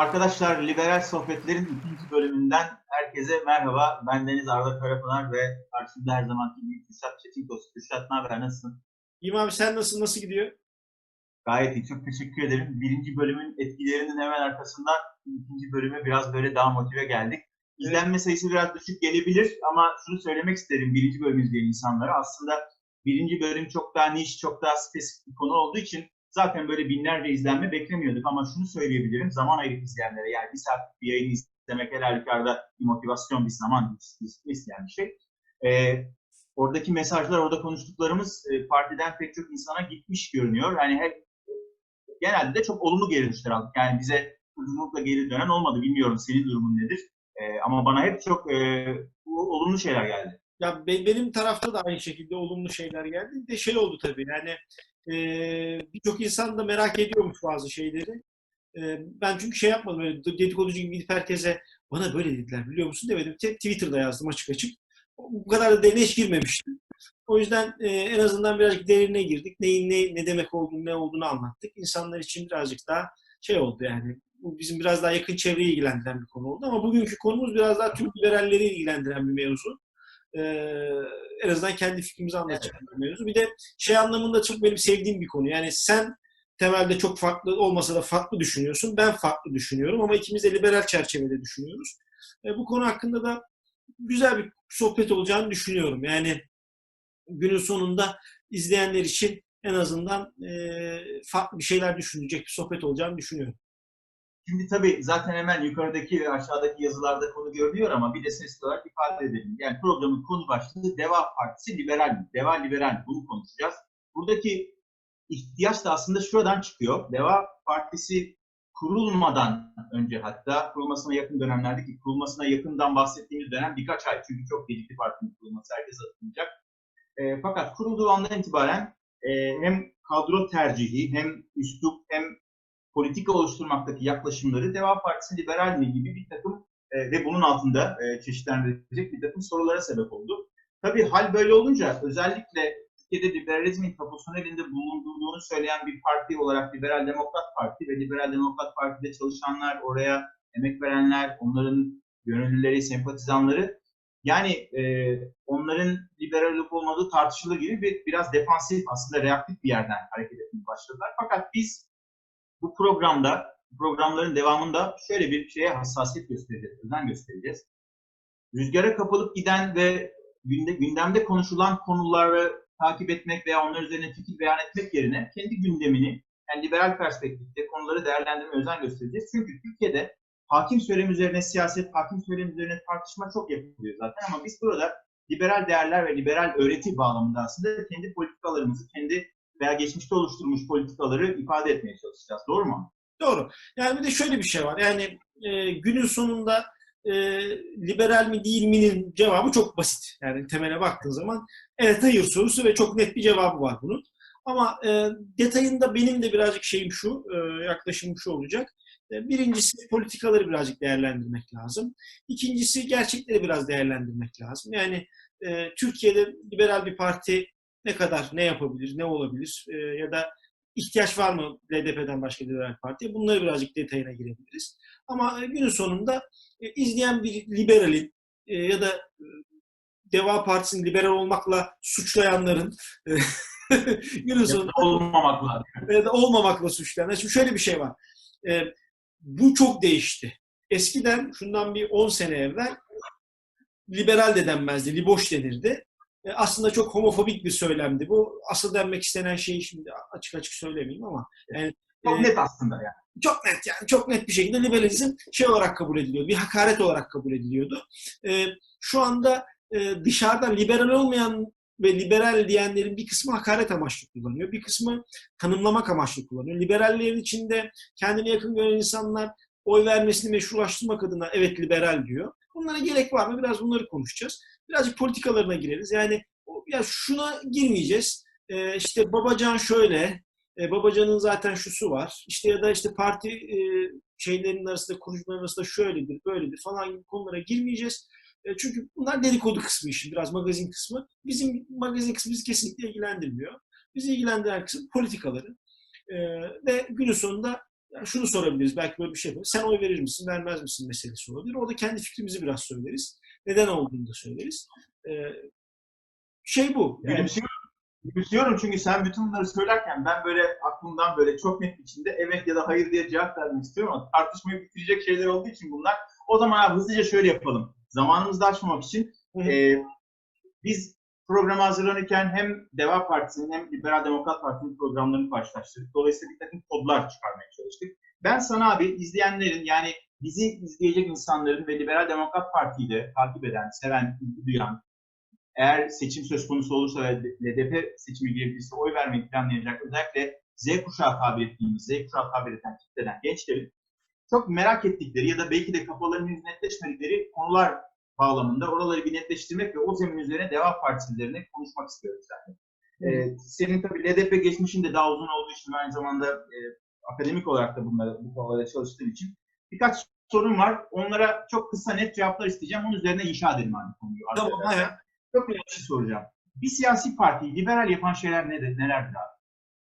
Arkadaşlar Liberal Sohbetler'in ikinci bölümünden herkese merhaba. Ben Deniz Arda Karapınar ve karşımda her zamanki gibi Kürşat Çetinkos. Kürşat ne haber, nasılsın? İyiyim abi sen nasıl nasıl gidiyor? Gayet iyi, çok teşekkür ederim. Birinci bölümün etkilerinin hemen arkasından ikinci bölüme biraz böyle daha motive geldik. İzlenme sayısı biraz düşük gelebilir ama şunu söylemek isterim birinci bölüm izleyen insanlara. Aslında birinci bölüm çok daha niş, çok daha spesifik bir konu olduğu için zaten böyle binlerce izlenme beklemiyorduk ama şunu söyleyebilirim. Zaman ayırıp izleyenlere yani bir saat bir yayını izlemek her halükarda bir motivasyon, bir zaman isteyen bir şey. Ee, oradaki mesajlar, orada konuştuklarımız e, partiden pek çok insana gitmiş görünüyor. Yani hep genelde de çok olumlu geri dönüşler aldık. Yani bize uzunlukla geri dönen olmadı. Bilmiyorum senin durumun nedir. Ee, ama bana hep çok e, olumlu şeyler geldi. Ya be- benim tarafta da aynı şekilde olumlu şeyler geldi. Bir de şey oldu tabii yani e, birçok insan da merak ediyormuş bazı şeyleri. E, ben çünkü şey yapmadım böyle dedikoducu gibi gidip herkese bana böyle dediler biliyor musun demedim. Te- Twitter'da yazdım açık açık. Bu kadar da derine hiç girmemiştim. O yüzden e, en azından birazcık derine girdik. Neyin ne, ne demek olduğunu, ne olduğunu anlattık. İnsanlar için birazcık daha şey oldu yani. Bu bizim biraz daha yakın çevreyi ilgilendiren bir konu oldu. Ama bugünkü konumuz biraz daha tüm liberalleri ilgilendiren bir mevzu. Ee, en azından kendi fikrimizi anlatacak bir mevzu. Bir de şey anlamında çok benim sevdiğim bir konu. Yani sen temelde çok farklı olmasa da farklı düşünüyorsun. Ben farklı düşünüyorum ama ikimiz de liberal çerçevede düşünüyoruz. E, bu konu hakkında da güzel bir sohbet olacağını düşünüyorum. Yani günün sonunda izleyenler için en azından e, farklı bir şeyler düşünecek bir sohbet olacağını düşünüyorum. Şimdi tabii zaten hemen yukarıdaki ve aşağıdaki yazılarda konu görünüyor ama bir de sesli olarak ifade edelim. Yani programın konu başlığı Deva Partisi liberal mi? Deva liberal? Bunu konuşacağız. Buradaki ihtiyaç da aslında şuradan çıkıyor. Deva Partisi kurulmadan önce hatta kurulmasına yakın dönemlerdeki kurulmasına yakından bahsettiğimiz dönem birkaç ay. Çünkü çok gecikti partinin kurulması herkes hatırlayacak. E, fakat kurulduğu andan itibaren e, hem kadro tercihi hem üslup hem politika oluşturmaktaki yaklaşımları Deva Partisi liberal mi gibi bir takım e, ve bunun altında e, çeşitlendirecek bir takım sorulara sebep oldu. Tabii hal böyle olunca özellikle Türkiye'de liberalizmin tapusunun elinde bulunduğunu söyleyen bir parti olarak Liberal Demokrat Parti ve Liberal Demokrat Parti'de çalışanlar, oraya emek verenler, onların gönüllüleri, sempatizanları yani e, onların liberal olup olmadığı tartışılır gibi bir biraz defansif aslında reaktif bir yerden hareket etmeye başladılar. Fakat biz bu programda, programların devamında şöyle bir şeye hassasiyet göstereceğiz, özen göstereceğiz. Rüzgara kapılıp giden ve günde, gündemde konuşulan konuları takip etmek veya onlar üzerine fikir beyan etmek yerine kendi gündemini, yani liberal perspektifte konuları değerlendirme özen göstereceğiz. Çünkü Türkiye'de hakim söylem üzerine siyaset, hakim söylem üzerine tartışma çok yapılıyor zaten ama biz burada liberal değerler ve liberal öğreti bağlamında aslında kendi politikalarımızı, kendi veya geçmişte oluşturmuş politikaları ifade etmeye çalışacağız. Doğru mu? Doğru. Yani bir de şöyle bir şey var. Yani e, günün sonunda e, liberal mi değil mi'nin cevabı çok basit. Yani temele baktığın zaman evet hayır sorusu ve çok net bir cevabı var bunun. Ama e, detayında benim de birazcık şeyim şu, e, yaklaşımım şu olacak. E, birincisi politikaları birazcık değerlendirmek lazım. İkincisi gerçekleri biraz değerlendirmek lazım. Yani e, Türkiye'de liberal bir parti ne kadar ne yapabilir, ne olabilir e, ya da ihtiyaç var mı LDP'den başka liberal partiye? Bunları birazcık detayına girebiliriz. Ama e, günün sonunda e, izleyen bir liberalin e, ya da e, Deva Partisi'nin liberal olmakla suçlayanların e, günün sonunda olmamakla. ya da olmamakla suçlayanlar. Şimdi şöyle bir şey var. E, bu çok değişti. Eskiden şundan bir 10 sene evvel liberal de denmezdi, liboş denirdi. E, aslında çok homofobik bir söylemdi bu. Asıl denmek istenen şeyi şimdi açık açık söylemeyeyim ama yani Çok e, net aslında yani. çok net yani çok net bir şekilde liberalizm şey olarak kabul ediliyordu. Bir hakaret olarak kabul ediliyordu. E, şu anda e, dışarıdan liberal olmayan ve liberal diyenlerin bir kısmı hakaret amaçlı kullanıyor. Bir kısmı tanımlamak amaçlı kullanıyor. Liberallerin içinde kendine yakın gören insanlar oy vermesini meşrulaştırmak adına evet liberal diyor. Bunlara gerek var mı? Biraz bunları konuşacağız. Birazcık politikalarına gireriz. Yani ya şuna girmeyeceğiz. Ee, işte Babacan şöyle, e, Babacan'ın zaten şusu var. İşte ya da işte parti e, şeylerin arasında, kurucuların arasında şöyledir, böyledir falan gibi konulara girmeyeceğiz. E, çünkü bunlar dedikodu kısmı işin, biraz magazin kısmı. Bizim magazin kısmı bizi kesinlikle ilgilendirmiyor. Bizi ilgilendiren kısım politikaları. E, ve günün sonunda Yani şunu sorabiliriz, belki böyle bir şey yapalım. Sen oy verir misin, vermez misin meselesi olabilir. Orada kendi fikrimizi biraz söyleriz. Neden olduğunu da söyleriz. Ee, şey bu. Yani, Gülümsüyorum. Gülümsüyorum çünkü sen bütün bunları söylerken ben böyle aklımdan böyle çok net biçimde evet ya da hayır diye cevap vermek istiyorum ama tartışmayı bitirecek şeyler olduğu için bunlar. O zaman hızlıca şöyle yapalım. Zamanımızı da aşmamak için Hı hı. e, biz programa hazırlanırken hem Deva Partisi'nin hem Liberal Demokrat Parti'nin programlarını karşılaştırdık. Dolayısıyla bir takım kodlar çıkarmaya çalıştık. Ben sana abi izleyenlerin yani bizi izleyecek insanların ve Liberal Demokrat Parti'yi de takip eden, seven, ilgi duyan, eğer seçim söz konusu olursa ve LDP seçime girebilirse oy vermeyi planlayacak özellikle Z kuşağı tabir ettiğimiz, Z kuşağı tabir eden kitleden gençlerin çok merak ettikleri ya da belki de kafalarının netleşmedikleri konular bağlamında oraları bir netleştirmek ve o zemin üzerine Deva Partisi üzerine konuşmak istiyoruz yani. Ee, senin tabii LDP geçmişin de daha uzun olduğu için aynı zamanda e, akademik olarak da bunları, bu konularda çalıştığım için birkaç sorun var. Onlara çok kısa net cevaplar isteyeceğim. Onun üzerine inşa edelim abi konuyu. Tamam, hayır. Çok bir şey soracağım. Bir siyasi partiyi liberal yapan şeyler nedir, nelerdir abi?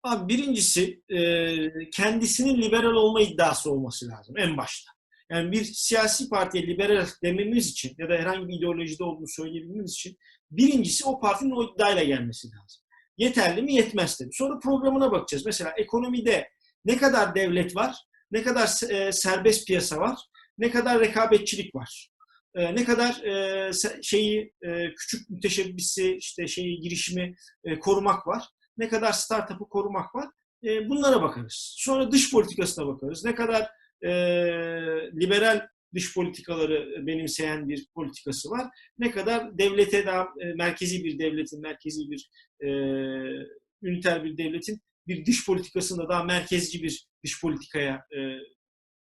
Abi birincisi e, kendisinin liberal olma iddiası olması lazım en başta. Yani bir siyasi partiye liberal dememiz için ya da herhangi bir ideolojide olduğunu söyleyebilmemiz için birincisi o partinin o iddiayla gelmesi lazım. Yeterli mi? Yetmez tabii. Sonra programına bakacağız. Mesela ekonomide ne kadar devlet var, ne kadar e, serbest piyasa var, ne kadar rekabetçilik var. E, ne kadar e, şeyi e, küçük müteşebbisi işte şeyi girişimi e, korumak var ne kadar startup'ı korumak var. E, bunlara bakarız. Sonra dış politikasına bakarız. Ne kadar e, liberal dış politikaları benimseyen bir politikası var. Ne kadar devlete daha e, merkezi bir devletin, merkezi bir e, üniter bir devletin bir dış politikasında daha merkezci bir dış politikaya e,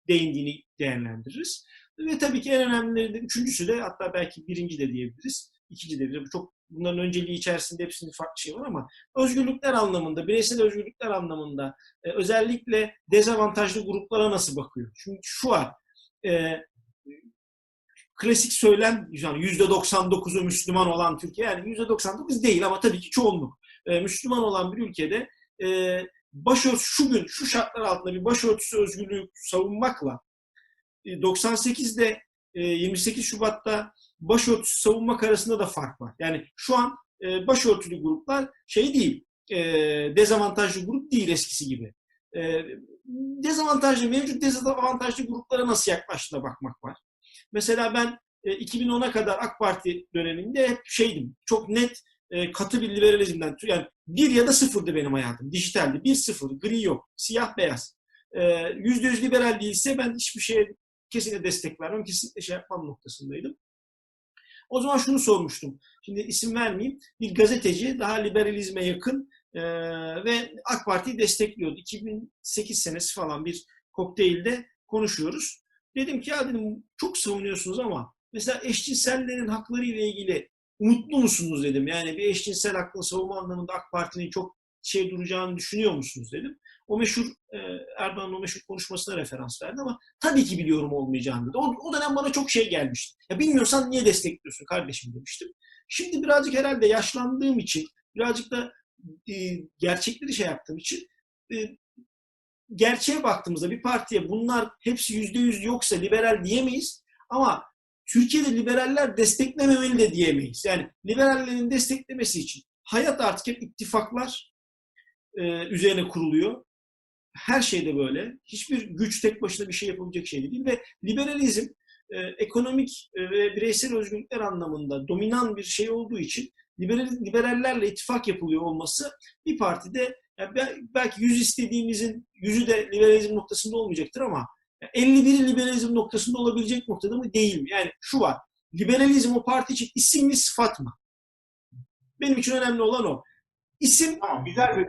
değindiğini değerlendiririz. Ve tabii ki en önemlilerinden üçüncüsü de hatta belki birinci de diyebiliriz. ikinci de diyebiliriz. Çok bunların önceliği içerisinde hepsinin farklı şey var ama özgürlükler anlamında, bireysel özgürlükler anlamında e, özellikle dezavantajlı gruplara nasıl bakıyor? Çünkü şu var, e, klasik söylem yani %99'u Müslüman olan Türkiye, yani %99 değil ama tabii ki çoğunluk. E, Müslüman olan bir ülkede e, başörtüsü, şu gün şu şartlar altında bir başörtüsü özgürlüğü savunmakla e, 98'de e, 28 Şubat'ta başörtüsü savunmak arasında da fark var. Yani şu an e, başörtülü gruplar şey değil, e, dezavantajlı grup değil eskisi gibi. E, dezavantajlı, mevcut dezavantajlı gruplara nasıl yaklaştığına bakmak var. Mesela ben e, 2010'a kadar AK Parti döneminde hep şeydim, çok net e, katı bir liberalizmden, yani bir ya da sıfırdı benim hayatım, dijitaldi. Bir sıfır, gri yok, siyah beyaz. E, Yüzde yüz liberal değilse ben hiçbir şeye kesinlikle destek vermem, kesinlikle şey yapmam noktasındaydım. O zaman şunu sormuştum. Şimdi isim vermeyeyim. Bir gazeteci daha liberalizme yakın e, ve AK Parti'yi destekliyordu. 2008 senesi falan bir kokteylde konuşuyoruz. Dedim ki ya dedim çok savunuyorsunuz ama mesela eşcinsellerin hakları ile ilgili umutlu musunuz dedim. Yani bir eşcinsel hakkını savunma anlamında AK Parti'nin çok şey duracağını düşünüyor musunuz dedim. O meşhur e, Erdoğan'ın o meşhur konuşmasına referans verdi ama tabii ki biliyorum olmayacağını dedi. O, o dönem bana çok şey gelmişti. Ya bilmiyorsan niye destekliyorsun kardeşim demiştim. Şimdi birazcık herhalde yaşlandığım için, birazcık da e, gerçekleri şey yaptığım için e, gerçeğe baktığımızda bir partiye bunlar hepsi yüzde yüz yoksa liberal diyemeyiz ama Türkiye'de liberaller desteklememeli de diyemeyiz. Yani liberallerin desteklemesi için hayat artık hep ittifaklar e, üzerine kuruluyor. Her şeyde böyle. Hiçbir güç tek başına bir şey yapabilecek şey değil. Ve liberalizm e, ekonomik e, ve bireysel özgürlükler anlamında dominan bir şey olduğu için liberal, liberallerle ittifak yapılıyor olması bir partide yani belki yüz istediğimizin yüzü de liberalizm noktasında olmayacaktır ama 51'i liberalizm noktasında olabilecek noktada mı değil mi? Yani şu var. Liberalizm o parti için isim mi sıfat mı? Benim için önemli olan o. İsim Tamam, güzel bir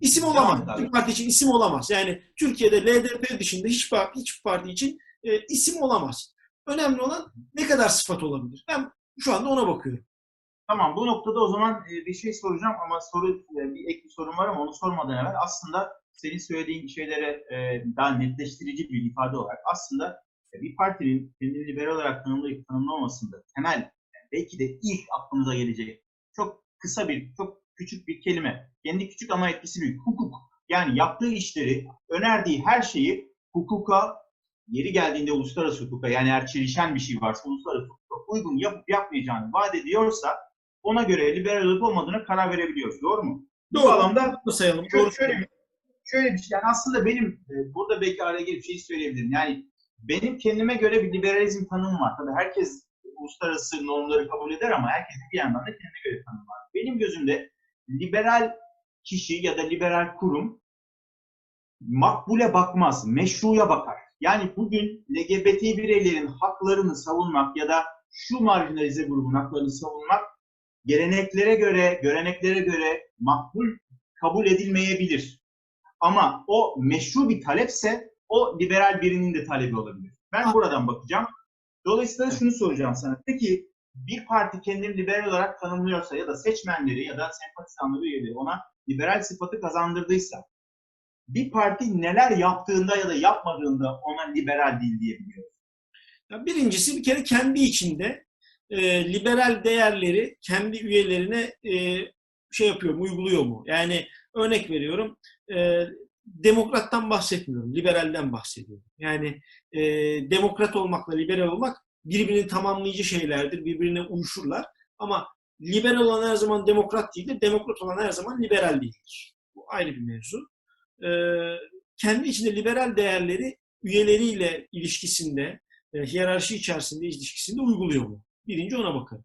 isim olamaz. Bir parti için isim olamaz. Yani Türkiye'de LDP dışında hiç hiçbir parti için e, isim olamaz. Önemli olan ne kadar sıfat olabilir? Ben şu anda ona bakıyorum. Tamam bu noktada o zaman e, bir şey soracağım ama soru e, bir ek bir sorun var ama onu sormadan evvel aslında senin söylediğin şeylere e, daha netleştirici bir ifade olarak aslında bir partinin kendini liberal olarak tanımlayıp tanımlamasında temel yani belki de ilk aklımıza gelecek çok kısa bir çok küçük bir kelime kendi küçük ama etkisi büyük hukuk Yani yaptığı işleri, önerdiği her şeyi hukuka, yeri geldiğinde uluslararası hukuka yani eğer çelişen bir şey varsa uluslararası hukuka uygun yapıp yapmayacağını vaat ediyorsa ona göre liberal olup olmadığına karar verebiliyoruz. Doğru mu? Bu Doğru. bağlamda Doğru sayalım. şöyle, Doğru. şöyle, bir, şöyle bir şey. Yani aslında benim e, burada belki araya gelip şeyi söyleyebilirim. Yani benim kendime göre bir liberalizm tanımım var. Tabii herkes uluslararası normları kabul eder ama herkesin bir yandan da kendine göre tanımı var. Benim gözümde liberal kişi ya da liberal kurum makbule bakmaz, meşruya bakar. Yani bugün LGBT bireylerin haklarını savunmak ya da şu marjinalize grubun haklarını savunmak geleneklere göre, göreneklere göre makbul kabul edilmeyebilir. Ama o meşru bir talepse o liberal birinin de talebi olabilir. Ben buradan bakacağım. Dolayısıyla şunu soracağım sana. Peki bir parti kendini liberal olarak tanımlıyorsa ya da seçmenleri ya da sempatizanları üyeleri ona liberal sıfatı kazandırdıysa bir parti neler yaptığında ya da yapmadığında ona liberal değil diyebiliyor. Ya birincisi bir kere kendi içinde e, liberal değerleri kendi üyelerine e, şey yapıyor mu, uyguluyor mu? Yani örnek veriyorum, e, demokrattan bahsetmiyorum, liberalden bahsediyorum. Yani e, demokrat olmakla liberal olmak birbirini tamamlayıcı şeylerdir, birbirine uyuşurlar. Ama liberal olan her zaman demokrat değildir, demokrat olan her zaman liberal değildir. Bu ayrı bir mevzu. E, kendi içinde liberal değerleri üyeleriyle ilişkisinde, e, hiyerarşi içerisinde ilişkisinde uyguluyor mu? Birinci ona bakarım.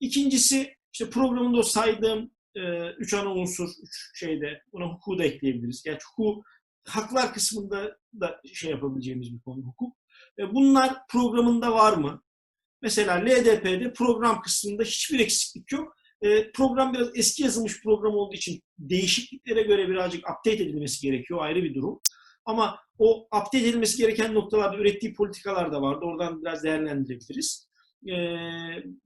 İkincisi işte programında o saydığım e, üç ana unsur, üç şeyde buna hukuku da ekleyebiliriz. Gerçi hukuk, haklar kısmında da şey yapabileceğimiz bir konu hukuk. E, bunlar programında var mı? Mesela LDP'de program kısmında hiçbir eksiklik yok. E, program biraz eski yazılmış program olduğu için değişikliklere göre birazcık update edilmesi gerekiyor. Ayrı bir durum. Ama o update edilmesi gereken noktalarda ürettiği politikalar da vardı. Oradan biraz değerlendirebiliriz. E,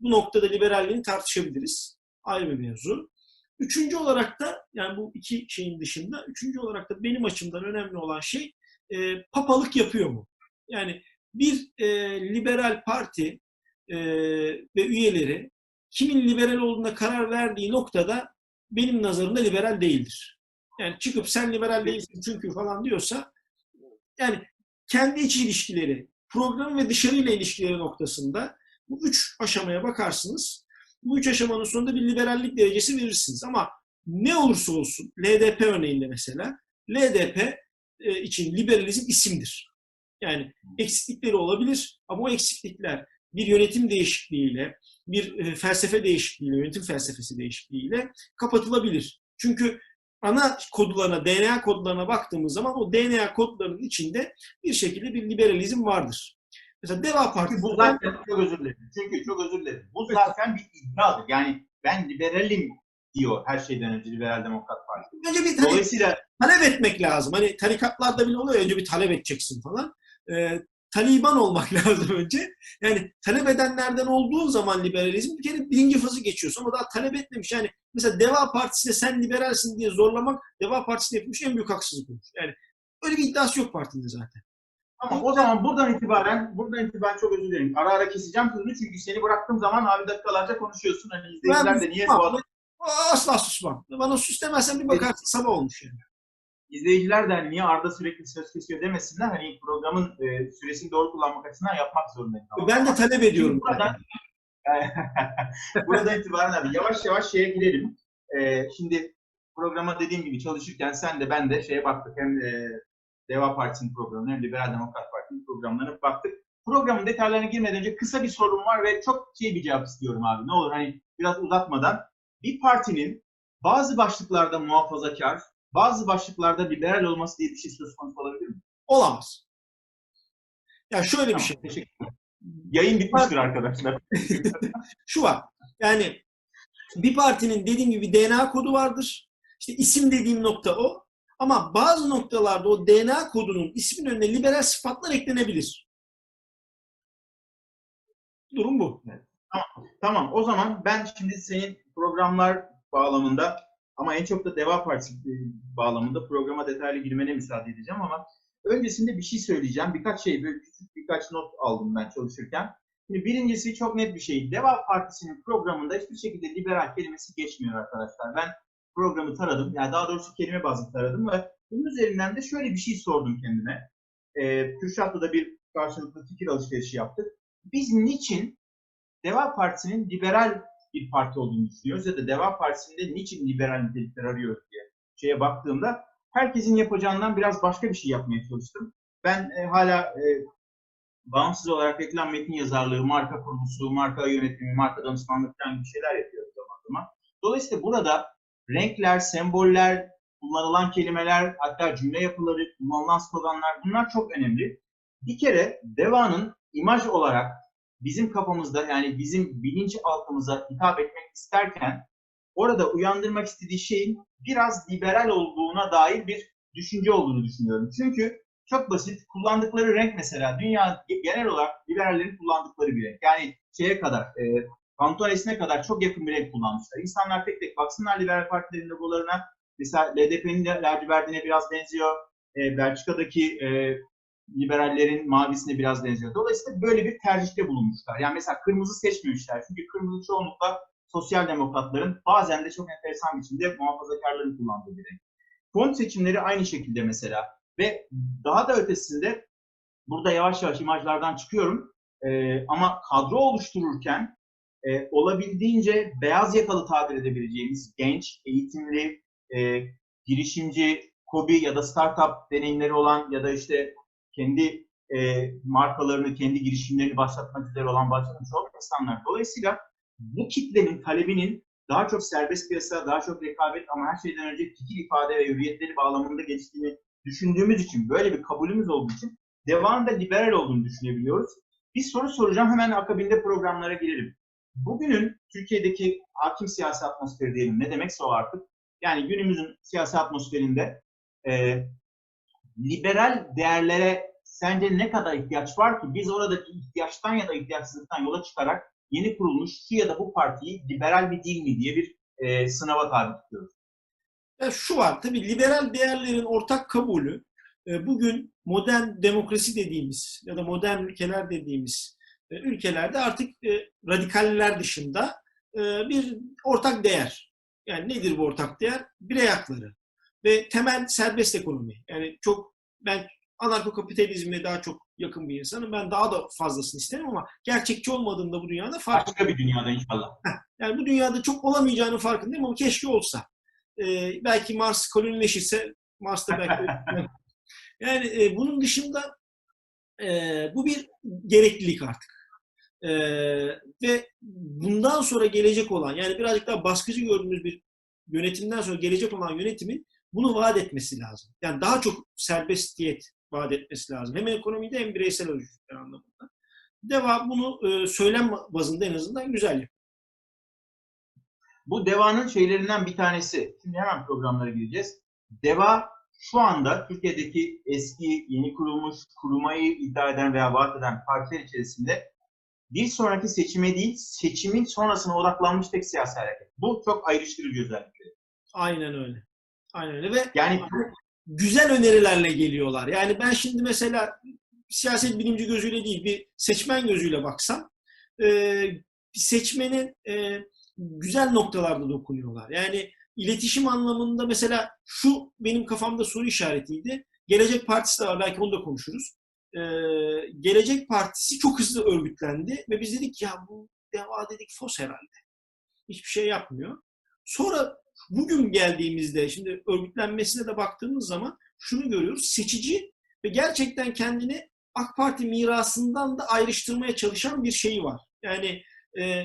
bu noktada liberalliğini tartışabiliriz. Ayrı bir mevzu. Üçüncü olarak da yani bu iki şeyin dışında üçüncü olarak da benim açımdan önemli olan şey e, papalık yapıyor mu? Yani bir e, liberal parti e, ve üyeleri kimin liberal olduğuna karar verdiği noktada benim nazarımda liberal değildir. Yani çıkıp sen liberal değilsin çünkü falan diyorsa yani kendi iç ilişkileri, program ve dışarıyla ilişkileri noktasında bu üç aşamaya bakarsınız. Bu üç aşamanın sonunda bir liberallik derecesi verirsiniz. Ama ne olursa olsun, LDP örneğinde mesela, LDP e, için liberalizm isimdir. Yani eksiklikleri olabilir ama o eksiklikler bir yönetim değişikliğiyle, bir e, felsefe değişikliğiyle, yönetim felsefesi değişikliğiyle kapatılabilir. Çünkü ana kodlarına, DNA kodlarına baktığımız zaman o DNA kodlarının içinde bir şekilde bir liberalizm vardır. Mesela Deva Partisi... Bu zaten çok özür dilerim. Çünkü çok özür dilerim. Bu zaten bir iddiadır. Yani ben liberalim diyor her şeyden önce Liberal Demokrat Parti. Önce bir hani Dolayısıyla talep etmek lazım. Hani tarikatlarda bile oluyor önce bir talep edeceksin falan. Ee, Taliban olmak lazım önce. Yani talep edenlerden olduğun zaman liberalizm bir kere birinci fazı geçiyorsun ama daha talep etmemiş. Yani mesela Deva Partisi'ne sen liberalsin diye zorlamak Deva Partisi'ne yapmış en büyük haksızlık olur. Yani öyle bir iddiası yok partinin zaten. Tamam o zaman buradan itibaren buradan itibaren çok özür dilerim. Ara ara keseceğim sözünü çünkü seni bıraktığım zaman abi dakikalarca konuşuyorsun. Hani izleyiciler de niye bu adam... Asla susmam. Bana sus demezsen bir bakarsın sabah olmuş yani. İzleyiciler de hani niye Arda sürekli söz kesiyor demesinler. Hani programın e, süresini doğru kullanmak açısından yapmak zorundayım. Tamam. Ben de talep ediyorum. Buradan, buradan itibaren abi yavaş yavaş şeye girelim. E, şimdi programa dediğim gibi çalışırken sen de ben de şeye baktık. Hem e, Deva Partisi'nin programına hem Liberal Demokrat Parti'nin programlarına baktık. Programın detaylarına girmeden önce kısa bir sorum var ve çok şey bir cevap istiyorum abi. Ne olur hani biraz uzatmadan. Bir partinin bazı başlıklarda muhafazakar, bazı başlıklarda liberal olması diye bir şey söz konusu olabilir mi? Olamaz. Ya şöyle Tamam, bir şey. Teşekkür ederim. Yayın bitmiştir arkadaşlar. Şu var. Yani bir partinin dediğim gibi DNA kodu vardır. İşte isim dediğim nokta o. Ama bazı noktalarda o DNA kodunun ismin önüne liberal sıfatlar eklenebilir. Durum bu. Tamam o zaman ben şimdi senin programlar bağlamında ama en çok da Deva Partisi bağlamında programa detaylı girmene müsaade edeceğim ama öncesinde bir şey söyleyeceğim. Birkaç şey, böyle küçük birkaç not aldım ben çalışırken. Şimdi birincisi çok net bir şey. Deva Partisi'nin programında hiçbir şekilde liberal kelimesi geçmiyor arkadaşlar. Ben programı taradım. Yani daha doğrusu kelime bazlı taradım ve Bunun üzerinden de şöyle bir şey sordum kendime. Ee, Kürşat'la da bir karşılıklı fikir alışverişi yaptık. Biz niçin Deva Partisi'nin liberal bir parti olduğunu düşünüyoruz ya da Deva Partisi'nde niçin liberal nitelikler arıyoruz diye şeye baktığımda herkesin yapacağından biraz başka bir şey yapmaya çalıştım. Ben e, hala e, bağımsız olarak reklam metin yazarlığı, marka kurgusu, marka yönetimi, marka danışmanlık gibi şeyler yapıyorum zaman zaman. Dolayısıyla burada renkler, semboller, kullanılan kelimeler, hatta cümle yapıları, kullanılan sloganlar bunlar çok önemli. Bir kere Deva'nın imaj olarak bizim kafamızda yani bizim bilinç altımıza hitap etmek isterken orada uyandırmak istediği şeyin biraz liberal olduğuna dair bir düşünce olduğunu düşünüyorum. Çünkü çok basit. Kullandıkları renk mesela dünya genel olarak liberallerin kullandıkları bir renk. Yani şeye kadar, e, Pantolesine kadar çok yakın bir renk kullanmışlar. İnsanlar tek tek baksınlar liberal partilerin logolarına. Mesela LDP'nin lacivertine biraz benziyor. E, Belçika'daki e, liberallerin mavisine biraz benziyor. Dolayısıyla böyle bir tercihte bulunmuşlar. Yani mesela kırmızı seçmemişler. Çünkü kırmızı çoğunlukla sosyal demokratların bazen de çok enteresan biçimde muhafazakarların kullandığı bir renk. Font seçimleri aynı şekilde mesela. Ve daha da ötesinde burada yavaş yavaş imajlardan çıkıyorum. Ee, ama kadro oluştururken e, olabildiğince beyaz yakalı tabir edebileceğimiz genç, eğitimli, e, girişimci, kobi ya da startup deneyimleri olan ya da işte kendi e, markalarını, kendi girişimlerini başlatmak üzere olan başlatmış olan insanlar. Dolayısıyla bu kitlenin talebinin daha çok serbest piyasa, daha çok rekabet ama her şeyden önce fikir ifade ve hürriyetleri bağlamında geçtiğini düşündüğümüz için, böyle bir kabulümüz olduğu için devamında liberal olduğunu düşünebiliyoruz. Bir soru soracağım, hemen akabinde programlara girelim. Bugünün Türkiye'deki hakim siyasi atmosferi diyelim, ne demekse o artık. Yani günümüzün siyasi atmosferinde e, liberal değerlere sence ne kadar ihtiyaç var ki biz oradaki ihtiyaçtan ya da ihtiyaçsızlıktan yola çıkarak yeni kurulmuş şu ya da bu partiyi liberal mi değil mi diye bir e, sınava tabi tutuyoruz. Ya şu var, tabii liberal değerlerin ortak kabulü e, bugün modern demokrasi dediğimiz ya da modern ülkeler dediğimiz ülkelerde artık e, radikaller dışında bir ortak değer. Yani nedir bu ortak değer? Birey hakları ve temel serbest ekonomi. Yani çok ben anarko-kapitalizme daha çok yakın bir insanım. Ben daha da fazlasını isterim ama gerçekçi olmadığında bu dünyada farklı. Başka bir dünyada inşallah. Yani bu dünyada çok olamayacağını farkındayım ama keşke olsa. Ee, belki Mars kolonileşirse Mars'ta belki yani e, bunun dışında e, bu bir gereklilik artık. E, ve bundan sonra gelecek olan yani birazcık daha baskıcı gördüğümüz bir yönetimden sonra gelecek olan yönetimin bunu vaat etmesi lazım. Yani daha çok serbestiyet vaat etmesi lazım. Hem ekonomide hem bireysel özgürlükler anlamında. Deva bunu e, söylem bazında en azından güzel yapıyor. Bu Deva'nın şeylerinden bir tanesi. Şimdi hemen programlara gireceğiz. Deva şu anda Türkiye'deki eski, yeni kurulmuş, kurmayı iddia eden veya vaat eden partiler içerisinde bir sonraki seçime değil, seçimin sonrasına odaklanmış tek siyasi hareket. Bu çok ayrıştırıcı özellikleri. Aynen öyle. Aynen öyle ve yani güzel önerilerle geliyorlar. Yani ben şimdi mesela siyaset bilimci gözüyle değil bir seçmen gözüyle baksam e, seçmenin e, güzel noktalarda dokunuyorlar. Yani iletişim anlamında mesela şu benim kafamda soru işaretiydi. Gelecek Partisi de var belki onu da konuşuruz. Ee, Gelecek Partisi çok hızlı örgütlendi ve biz dedik ya bu deva dedik fos herhalde. Hiçbir şey yapmıyor. Sonra bugün geldiğimizde şimdi örgütlenmesine de baktığımız zaman şunu görüyoruz. Seçici ve gerçekten kendini AK Parti mirasından da ayrıştırmaya çalışan bir şeyi var. Yani e,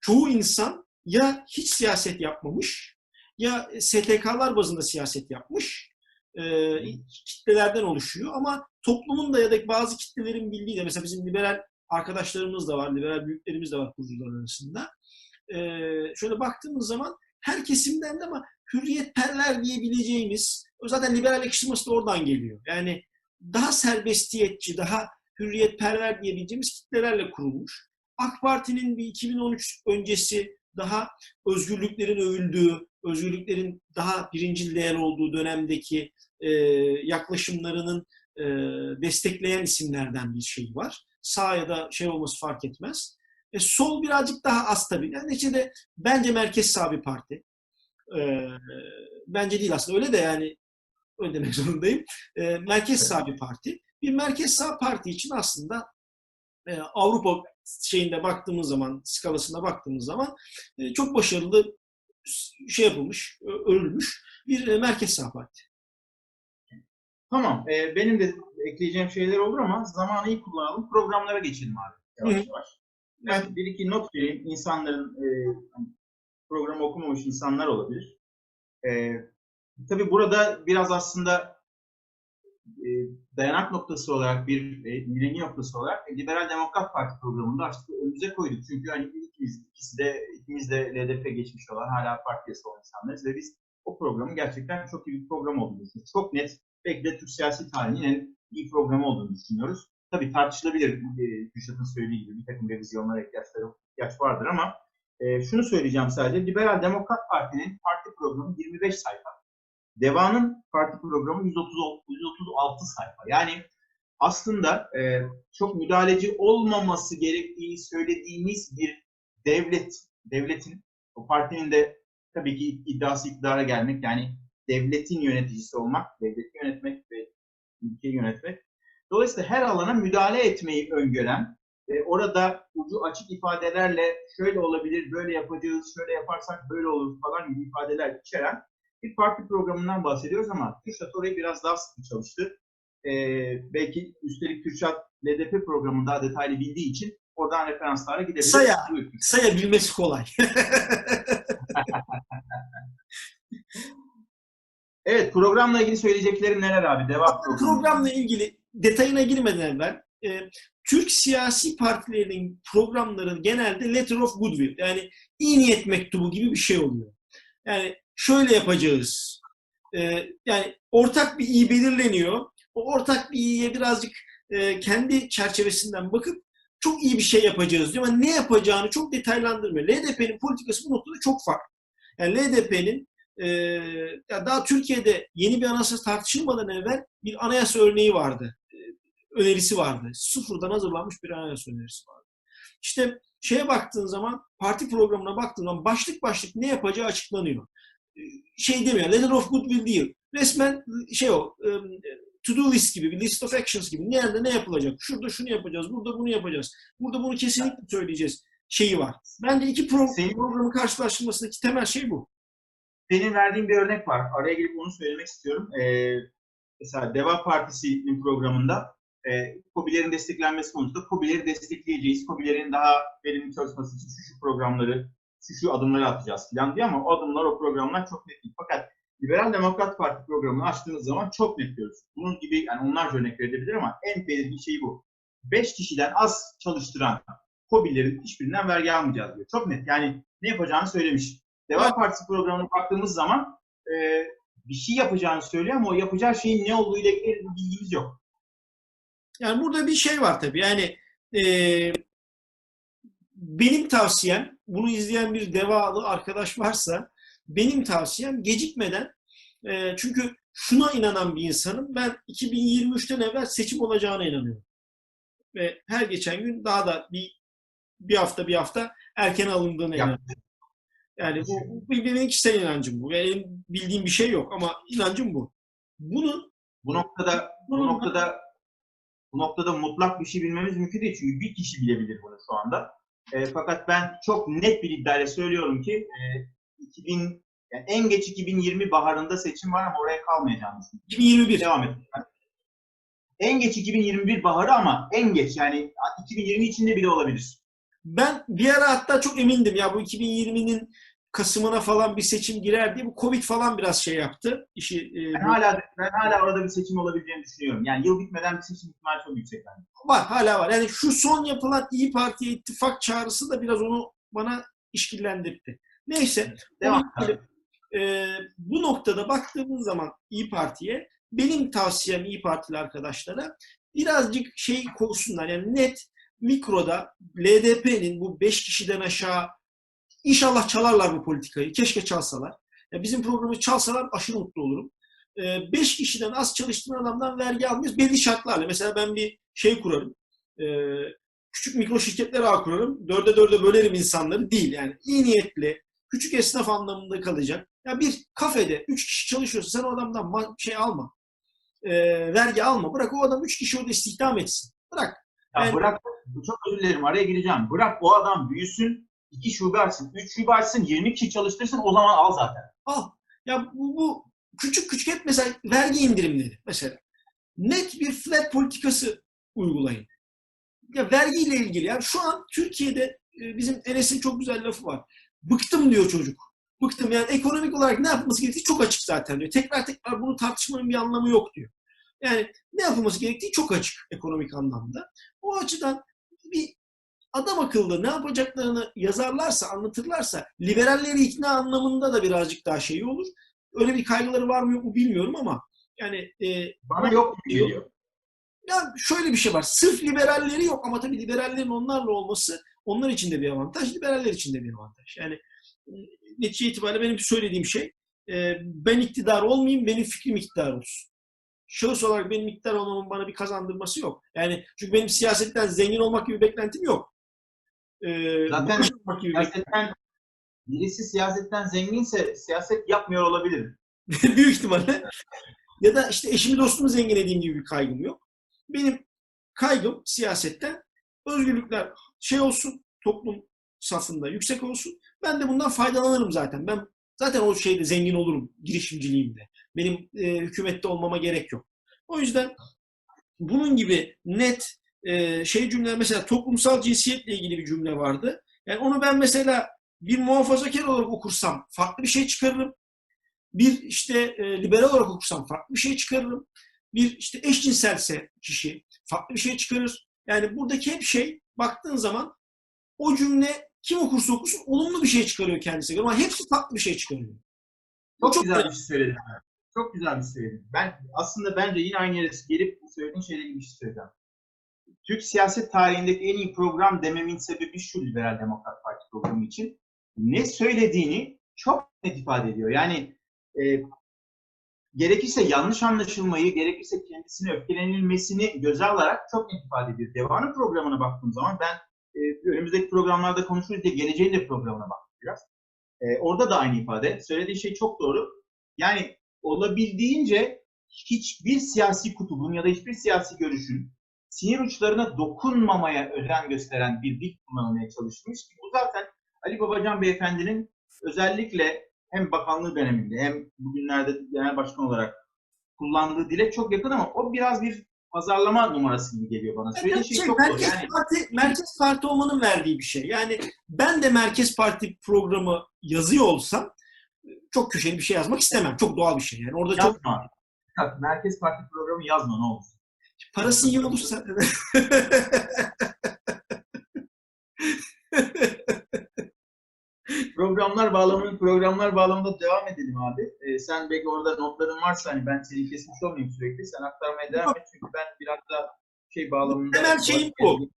çoğu insan ya hiç siyaset yapmamış ya STK'lar bazında siyaset yapmış e, kitlelerden oluşuyor ama toplumun da ya da bazı kitlelerin bildiği de mesela bizim liberal arkadaşlarımız da var, liberal büyüklerimiz de var kurucular arasında. E, şöyle baktığımız zaman her kesimden de ama hürriyetperler diyebileceğimiz, zaten liberal yakıştırması da oradan geliyor. Yani daha serbestiyetçi, daha hürriyetperver diyebileceğimiz kitlelerle kurulmuş. AK Parti'nin bir 2013 öncesi daha özgürlüklerin övüldüğü, özgürlüklerin daha birincil değer olduğu dönemdeki e, yaklaşımlarının e, destekleyen isimlerden bir şey var. Sağ ya da şey olması fark etmez. E, sol birazcık daha az tabii. Yani neticede bence merkez sağ bir parti. E, bence değil aslında. Öyle de yani öyle demek zorundayım. E, merkez sağ bir parti. Bir merkez sağ parti için aslında e, Avrupa şeyinde baktığımız zaman, skalasına baktığımız zaman e, çok başarılı şey yapılmış, örülmüş bir e, merkez sağ parti. Tamam. e, benim de ekleyeceğim şeyler olur ama zamanı iyi kullanalım. Programlara geçelim abi. Yavaş yavaş. Ben bir iki not vereyim. İnsanların e, hani programı okumamış insanlar olabilir. E, tabii burada biraz aslında e, dayanak noktası olarak bir e, millennium noktası olarak e, Liberal Demokrat Parti programında açtık önümüze koyduk. Çünkü hani ikimiz, ikisi de ikimiz de LDP geçmiş olan hala parti üyesi olan insanlarız ve biz o programın gerçekten çok iyi bir program olduğunu düşünüyoruz. Çok net belki de Türk siyasi tarihinin en iyi programı olduğunu düşünüyoruz. Tabii tartışılabilir. E, Kürşat'ın söylediği gibi bir takım revizyonlara ihtiyaç vardır ama e, şunu söyleyeceğim sadece. Liberal Demokrat Parti'nin parti programı 25 sayfa. Deva'nın parti programı 130, 136 sayfa. Yani aslında e, çok müdahaleci olmaması gerektiğini söylediğimiz bir devlet, devletin, o partinin de tabii ki iddiası iktidara gelmek, yani devletin yöneticisi olmak, devleti yönetmek ve ülkeyi yönetmek. Dolayısıyla her alana müdahale etmeyi öngören, e, orada ucu açık ifadelerle şöyle olabilir, böyle yapacağız, şöyle yaparsak böyle olur falan gibi ifadeler içeren bir parti programından bahsediyoruz ama Kürşat orayı biraz daha sıkı çalıştı. E, belki üstelik Kürşat LDP programını daha detaylı bildiği için oradan referanslara gidebiliriz. Saya. Buyur. Sayabilmesi kolay. Evet programla ilgili söyleyeceklerim neler abi? Devam programı. Programla ilgili detayına girmeden evvel e, Türk siyasi partilerinin programları genelde letter of goodwill yani iyi niyet mektubu gibi bir şey oluyor. Yani şöyle yapacağız. E, yani ortak bir iyi belirleniyor. O ortak bir iyiye birazcık e, kendi çerçevesinden bakıp çok iyi bir şey yapacağız diyor ama ne yapacağını çok detaylandırmıyor. LDP'nin politikası bu noktada çok farklı. Yani LDP'nin e, daha Türkiye'de yeni bir anayasa tartışılmadan evvel bir anayasa örneği vardı. E, önerisi vardı. Sıfırdan hazırlanmış bir anayasa önerisi vardı. İşte şeye baktığın zaman, parti programına baktığın zaman başlık başlık ne yapacağı açıklanıyor. E, Şey demiyor, letter of goodwill değil. Resmen şey o, e, to do list gibi, bir list of actions gibi. Nerede ne yapılacak? Şurada şunu yapacağız, burada bunu yapacağız. Burada bunu kesinlikle söyleyeceğiz şeyi var. Bence iki pro- Senin- programın karşılaştırmasındaki temel şey bu. Senin verdiğin bir örnek var. Araya girip onu söylemek istiyorum. Ee, mesela Deva Partisi'nin programında e, KOBİ'lerin desteklenmesi konusunda KOBİ'leri destekleyeceğiz. KOBİ'lerin daha verimli çalışması için şu şu programları, şu şu adımları atacağız falan diyor ama o adımlar, o programlar çok net değil. Fakat Liberal Demokrat Parti programını açtığınız zaman çok net diyoruz. Bunun gibi yani onlarca örnek verebilir ama en belirgin şey bu. 5 kişiden az çalıştıran KOBİ'lerin hiçbirinden vergi almayacağız diyor. Çok net. Yani ne yapacağını söylemiş. Deva Partisi programına baktığımız zaman e, bir şey yapacağını söylüyor ama o yapacağı şeyin ne olduğu ile ilgili bilgimiz yok. Yani burada bir şey var tabii. Yani e, benim tavsiyem, bunu izleyen bir devalı arkadaş varsa, benim tavsiyem gecikmeden, e, çünkü şuna inanan bir insanım, ben 2023'ten evvel seçim olacağına inanıyorum. Ve her geçen gün daha da bir bir hafta bir hafta erken alındığına Yap. inanıyorum. Yani bu, bu benim kişisel inancım bu. Benim bildiğim bir şey yok ama inancım bu. Bunun Bu noktada bu noktada bu noktada mutlak bir şey bilmemiz mümkün değil çünkü bir kişi bilebilir bunu şu anda. E, fakat ben çok net bir iddiayla söylüyorum ki e, 2000 yani en geç 2020 baharında seçim var ama oraya kalmayacağını düşünüyorum. 2021. Devam et. En geç 2021 baharı ama en geç yani 2020 içinde bile olabilir. Ben bir ara hatta çok emindim ya bu 2020'nin Kasım'ına falan bir seçim girer diye. Bu Covid falan biraz şey yaptı. işi e, Ben hala ben hala orada bir seçim olabileceğini düşünüyorum. Yani yıl bitmeden bir seçim ihtimali çok yüksek bence. var hala var. Yani şu son yapılan İyi Parti'ye ittifak çağrısı da biraz onu bana işkillendirdi. Neyse. Devam. Onun gibi, e, bu noktada baktığımız zaman İyi Parti'ye benim tavsiyem İyi Partili arkadaşlara birazcık şey koysunlar. Yani net mikroda LDP'nin bu 5 kişiden aşağı inşallah çalarlar bu politikayı. Keşke çalsalar. Ya bizim programı çalsalar aşırı mutlu olurum. 5 kişiden az çalıştığın adamdan vergi almıyoruz. Belli şartlarla. Mesela ben bir şey kurarım. E, küçük mikro şirketler ağ kurarım. Dörde dörde bölerim insanları. Değil yani. iyi niyetli, küçük esnaf anlamında kalacak. Ya bir kafede üç kişi çalışıyorsa sen o adamdan şey alma. E, vergi alma. Bırak o adam üç kişi orada istihdam etsin. Bırak. Ya Yani- bırak, çok özür dilerim araya gireceğim. Bırak o adam büyüsün, iki şube açsın, üç şube açsın, 20 kişi çalıştırsın o zaman al zaten. Al. Ya bu, bu küçük küçük hep mesela vergi indirimleri mesela. Net bir flat politikası uygulayın. Ya vergiyle ilgili ya şu an Türkiye'de bizim Enes'in çok güzel lafı var. Bıktım diyor çocuk. Bıktım yani ekonomik olarak ne yapılması gerektiği çok açık zaten diyor. Tekrar tekrar bunu tartışmanın bir anlamı yok diyor. Yani ne yapılması gerektiği çok açık ekonomik anlamda. O açıdan bir adam akıllı ne yapacaklarını yazarlarsa, anlatırlarsa liberalleri ikna anlamında da birazcık daha şey olur. Öyle bir kaygıları var mı yok mu bilmiyorum ama yani e, Bana yok gibi geliyor. ya şöyle bir şey var. Sırf liberalleri yok ama tabii liberallerin onlarla olması onlar için de bir avantaj, liberaller için de bir avantaj. Yani e, netice itibariyle benim söylediğim şey e, ben iktidar olmayayım, benim fikrim iktidar olsun. Şahıs olarak benim iktidar olmamın bana bir kazandırması yok. Yani çünkü benim siyasetten zengin olmak gibi beklentim yok. E, Zaten gibi Siyasetten, birisi siyasetten zenginse siyaset yapmıyor olabilir. Büyük ihtimalle. Ya da işte eşimi dostumu zengin edeyim gibi bir kaygım yok. Benim kaygım siyasetten özgürlükler şey olsun, toplum safında yüksek olsun. Ben de bundan faydalanırım zaten. Ben zaten o şeyde zengin olurum girişimciliğimde. Benim e, hükümette olmama gerek yok. O yüzden bunun gibi net e, şey cümleler mesela toplumsal cinsiyetle ilgili bir cümle vardı. Yani onu ben mesela bir muhafazakar olarak okursam farklı bir şey çıkarırım bir işte e, liberal olarak okursam farklı bir şey çıkarırım. Bir işte eşcinselse kişi farklı bir şey çıkarır. Yani buradaki hep şey baktığın zaman o cümle kim okursa okusun olumlu bir şey çıkarıyor kendisi. Ama hepsi farklı bir şey çıkarıyor. Çok, çok güzel önemli. bir şey söyledin. Çok güzel bir şey söyledin. Ben aslında bence yine aynı yere gelip bu söylediğin şeyle ilgili bir şey söyleyeceğim. Türk siyaset tarihindeki en iyi program dememin sebebi şu Liberal Demokrat Parti programı için. Ne söylediğini çok net ifade ediyor. Yani e, gerekirse yanlış anlaşılmayı, gerekirse kendisine öfkelenilmesini göze alarak çok net ifade ediyor. Deva'nın programına baktığım zaman ben e, önümüzdeki programlarda konuşuruz diye geleceğin de programına baktım biraz. E, orada da aynı ifade. Söylediği şey çok doğru. Yani olabildiğince hiçbir siyasi kutubun ya da hiçbir siyasi görüşün sinir uçlarına dokunmamaya özen gösteren bir dil kullanılmaya çalışmış. Bu zaten Ali Babacan Beyefendi'nin özellikle hem bakanlığı döneminde hem bugünlerde genel başkan olarak kullandığı dile çok yakın ama o biraz bir pazarlama numarası gibi geliyor bana. Söylediği şey Şey, çok merkez, Yani parti, merkez parti olmanın verdiği bir şey. Yani ben de merkez parti programı yazıyor olsam çok köşeli bir şey yazmak istemem. Çok doğal bir şey. Yani orada çok yazma. Bak, Merkez Parti programı yazma ne olur. parası iyi olursa Programlar bağlamını programlar bağlamında devam edelim abi. Ee, sen belki orada notların varsa hani ben seni kesmiş olmayayım sürekli. Sen aktarmaya devam et çünkü ben biraz da şey bağlamında... Temel şeyim bu.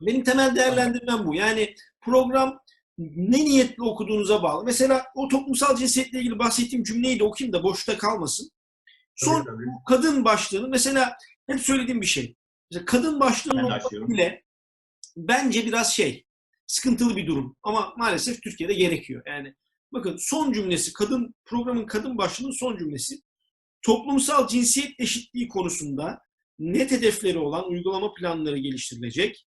Benim temel değerlendirmem bu. Yani program ne niyetle okuduğunuza bağlı. Mesela o toplumsal cinsiyetle ilgili bahsettiğim cümleyi de okuyayım da boşta kalmasın. Son Tabii, tabii. kadın başlığını mesela hep söylediğim bir şey. Mesela kadın başlığının bile bence biraz şey sıkıntılı bir durum. Ama maalesef Türkiye'de gerekiyor. Yani bakın son cümlesi kadın programın kadın başlığının son cümlesi toplumsal cinsiyet eşitliği konusunda net hedefleri olan uygulama planları geliştirilecek.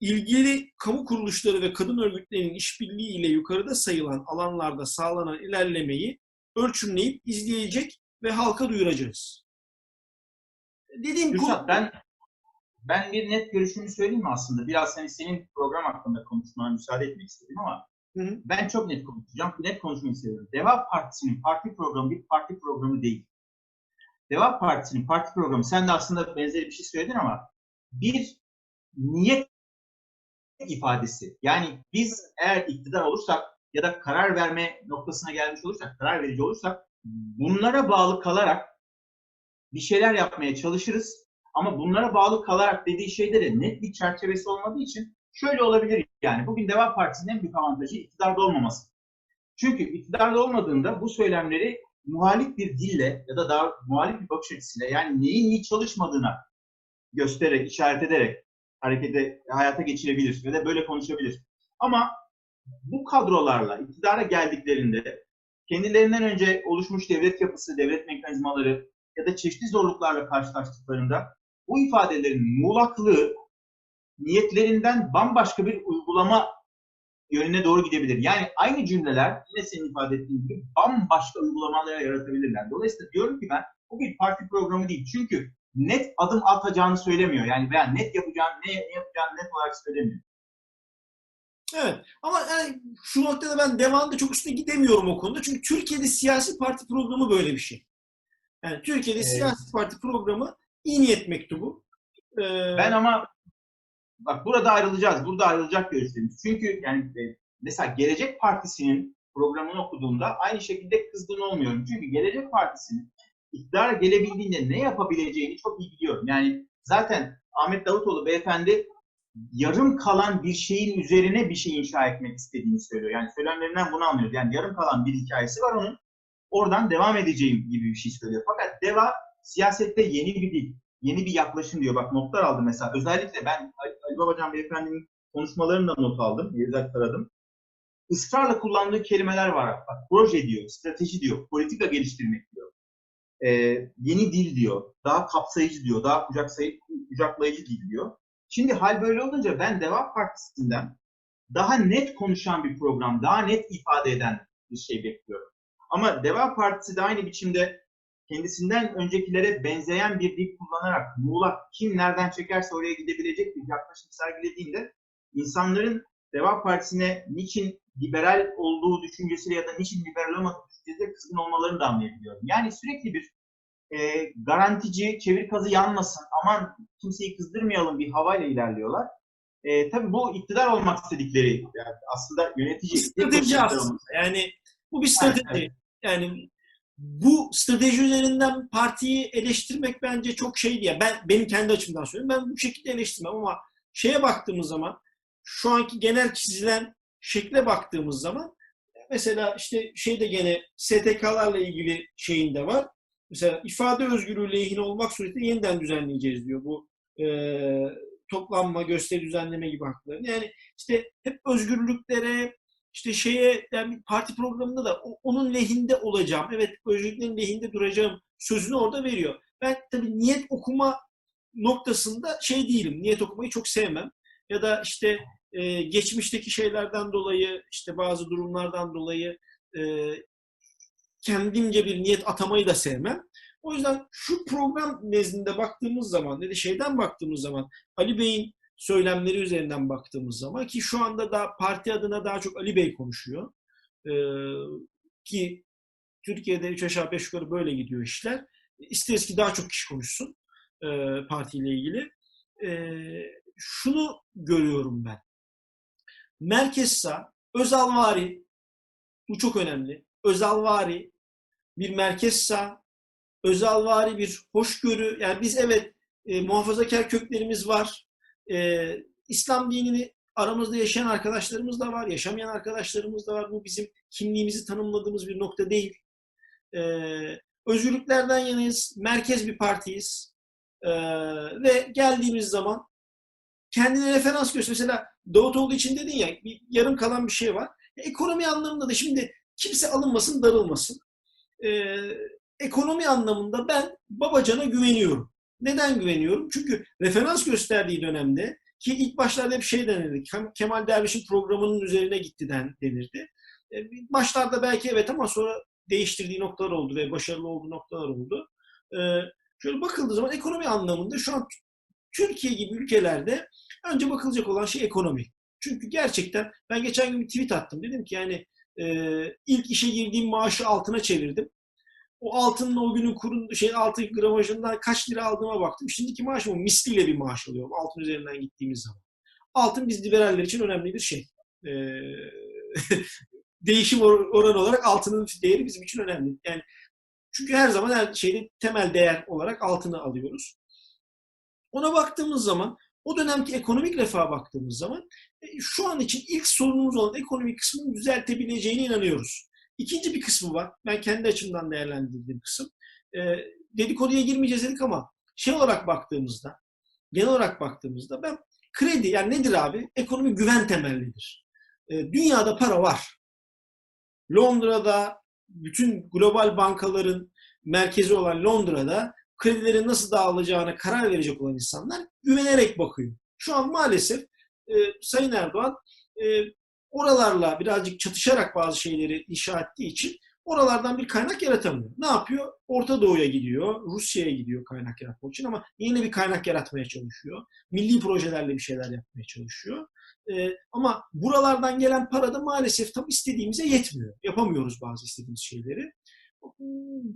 İlgili kamu kuruluşları ve kadın örgütlerinin işbirliği ile yukarıda sayılan alanlarda sağlanan ilerlemeyi ölçümleyip izleyecek ve halka duyuracağız. Dediğim konu- Kürşat ben ben bir net görüşümü söyleyeyim mi aslında? Biraz hani senin program hakkında konuşmana müsaade etmek istedim ama Hı hı. ben çok net konuşacağım. Net konuşmayı seviyorum. Deva Partisi'nin parti programı bir parti programı değil. Deva Partisi'nin parti programı, sen de aslında benzeri bir şey söyledin ama bir niyet ifadesi. Yani biz eğer iktidar olursak ya da karar verme noktasına gelmiş olursak, karar verici olursak bunlara bağlı kalarak bir şeyler yapmaya çalışırız. Ama bunlara bağlı kalarak dediği şeyde de net bir çerçevesi olmadığı için şöyle olabilir yani. Bugün Deva Partisi'nin en büyük avantajı iktidarda olmaması. Çünkü iktidarda olmadığında bu söylemleri muhalif bir dille ya da daha muhalif bir bakış açısıyla yani neyin iyi çalışmadığına göstererek, işaret ederek harekete, hayata geçirebilir ya da böyle konuşabilir. Ama bu kadrolarla iktidara geldiklerinde kendilerinden önce oluşmuş devlet yapısı, devlet mekanizmaları ya da çeşitli zorluklarla karşılaştıklarında bu ifadelerin muğlaklığı niyetlerinden bambaşka bir uygulama yönüne doğru gidebilir. Yani aynı cümleler yine senin ifade ettiğin gibi bambaşka uygulamalar yaratabilirler. Dolayısıyla diyorum ki ben bu bir parti programı değil. Çünkü net adım atacağını söylemiyor. Yani veya net yapacağını, ne, ne yapacağını net olarak söylemiyor. Evet ama yani şu noktada ben devamında çok üstüne gidemiyorum o konuda. Çünkü Türkiye'de siyasi parti programı böyle bir şey. Yani Türkiye'de Evet. siyasi parti programı iyi niyet mektubu. Ee, Ben ama bak burada ayrılacağız. Burada ayrılacak görüşlerimiz. Çünkü yani e, mesela Gelecek Partisi'nin programını okuduğumda aynı şekilde kızgın olmuyorum. Çünkü Gelecek Partisi'nin iktidara gelebildiğinde ne yapabileceğini çok iyi biliyorum. Yani zaten Ahmet Davutoğlu beyefendi yarım kalan bir şeyin üzerine bir şey inşa etmek istediğini söylüyor. Yani söylemlerinden bunu anlıyoruz. Yani yarım kalan bir hikayesi var onun. Oradan devam edeceğim gibi bir şey söylüyor. Fakat DEVA siyasette yeni bir dil, yeni bir yaklaşım diyor. Bak notlar aldım mesela. Özellikle ben Ali Ali Babacan Beyefendi'nin konuşmalarını da not aldım. Yedek taradım. Israrla kullandığı kelimeler var. Bak, proje diyor, strateji diyor, politika geliştirmek diyor. Ee, yeni dil diyor, daha kapsayıcı diyor, daha kucaksayıcı, kucaklayıcı dil diyor. Şimdi hal böyle olunca ben Deva Partisi'nden daha net konuşan bir program, daha net ifade eden bir şey bekliyorum. Ama Deva Partisi de aynı biçimde kendisinden öncekilere benzeyen bir dil kullanarak muğlak kim nereden çekerse oraya gidebilecek bir yaklaşım sergilediğinde insanların Deva Partisi'ne niçin liberal olduğu düşüncesiyle ya da niçin liberal olmadığı düşüncesiyle kızgın olmalarını da anlayabiliyorum. Yani sürekli bir e, garantici, çevir kazı yanmasın, aman kimseyi kızdırmayalım bir havayla ilerliyorlar. E, tabii bu iktidar olmak istedikleri, yani aslında yönetici... strateji aslında. Yani bu bir strateji. Evet, Yani bu strateji üzerinden partiyi eleştirmek bence çok şey diye. Ben benim kendi açımdan söylüyorum. Ben bu şekilde eleştirmem ama şeye baktığımız zaman şu anki genel çizilen şekle baktığımız zaman mesela işte şeyde gene STK'larla ilgili şeyinde var. Mesela ifade özgürlüğü lehine olmak suretiyle yeniden düzenleyeceğiz diyor bu e, toplanma, gösteri düzenleme gibi haklarını. Yani işte hep özgürlüklere, işte şeye yani parti programında da onun lehinde olacağım. Evet özgürlüklerin lehinde duracağım sözünü orada veriyor. Ben tabii niyet okuma noktasında şey değilim. Niyet okumayı çok sevmem. Ya da işte e, geçmişteki şeylerden dolayı işte bazı durumlardan dolayı e, kendimce bir niyet atamayı da sevmem. O yüzden şu program nezdinde baktığımız zaman, ne de şeyden baktığımız zaman, Ali Bey'in söylemleri üzerinden baktığımız zaman ki şu anda da parti adına daha çok Ali Bey konuşuyor. Ee, ki Türkiye'de 3 aşağı 5 yukarı böyle gidiyor işler. İsteriz ki daha çok kişi konuşsun e, partiyle ilgili. E, şunu görüyorum ben. Merkez sağ, Özalvari, bu çok önemli. Özalvari, bir merkez sağ, Özalvari bir hoşgörü. Yani biz evet e, muhafazakar köklerimiz var. E, İslam dinini aramızda yaşayan arkadaşlarımız da var, yaşamayan arkadaşlarımız da var. Bu bizim kimliğimizi tanımladığımız bir nokta değil. E, özgürlüklerden yanayız, merkez bir partiyiz. E, ve geldiğimiz zaman kendine referans göster. Mesela Davutoğlu için dedin ya, bir yarım kalan bir şey var. E, ekonomi anlamında da şimdi kimse alınmasın, darılmasın. E, ekonomi anlamında ben Babacan'a güveniyorum. Neden güveniyorum? Çünkü referans gösterdiği dönemde ki ilk başlarda hep şey denirdi. Kemal Derviş'in programının üzerine gitti den, denirdi. E, başlarda belki evet ama sonra değiştirdiği noktalar oldu ve başarılı olduğu noktalar oldu. E, şöyle bakıldığı zaman ekonomi anlamında şu an Türkiye gibi ülkelerde önce bakılacak olan şey ekonomi. Çünkü gerçekten ben geçen gün bir tweet attım. Dedim ki yani e, ilk işe girdiğim maaşı altına çevirdim o altının o günün kurun şey altın gramajından kaç lira aldığıma baktım. Şimdiki maaşımı misliyle bir maaş alıyorum altın üzerinden gittiğimiz zaman. Altın biz liberaller için önemli bir şey. Ee, değişim or- oranı olarak altının değeri bizim için önemli. Yani çünkü her zaman her şeyde temel değer olarak altını alıyoruz. Ona baktığımız zaman o dönemki ekonomik refaha baktığımız zaman e, şu an için ilk sorunumuz olan ekonomik kısmını düzeltebileceğine inanıyoruz. İkinci bir kısmı var. Ben kendi açımdan değerlendirdiğim kısım. E, dedikoduya girmeyeceğiz dedik ama şey olarak baktığımızda, genel olarak baktığımızda ben kredi yani nedir abi? Ekonomi güven temellidir. E, dünyada para var. Londra'da, bütün global bankaların merkezi olan Londra'da kredilerin nasıl dağılacağına karar verecek olan insanlar güvenerek bakıyor. Şu an maalesef e, Sayın Erdoğan e, oralarla birazcık çatışarak bazı şeyleri inşa ettiği için oralardan bir kaynak yaratamıyor. Ne yapıyor? Orta Doğu'ya gidiyor, Rusya'ya gidiyor kaynak yaratmak için ama yeni bir kaynak yaratmaya çalışıyor. Milli projelerle bir şeyler yapmaya çalışıyor. Ee, ama buralardan gelen para da maalesef tam istediğimize yetmiyor. Yapamıyoruz bazı istediğimiz şeyleri.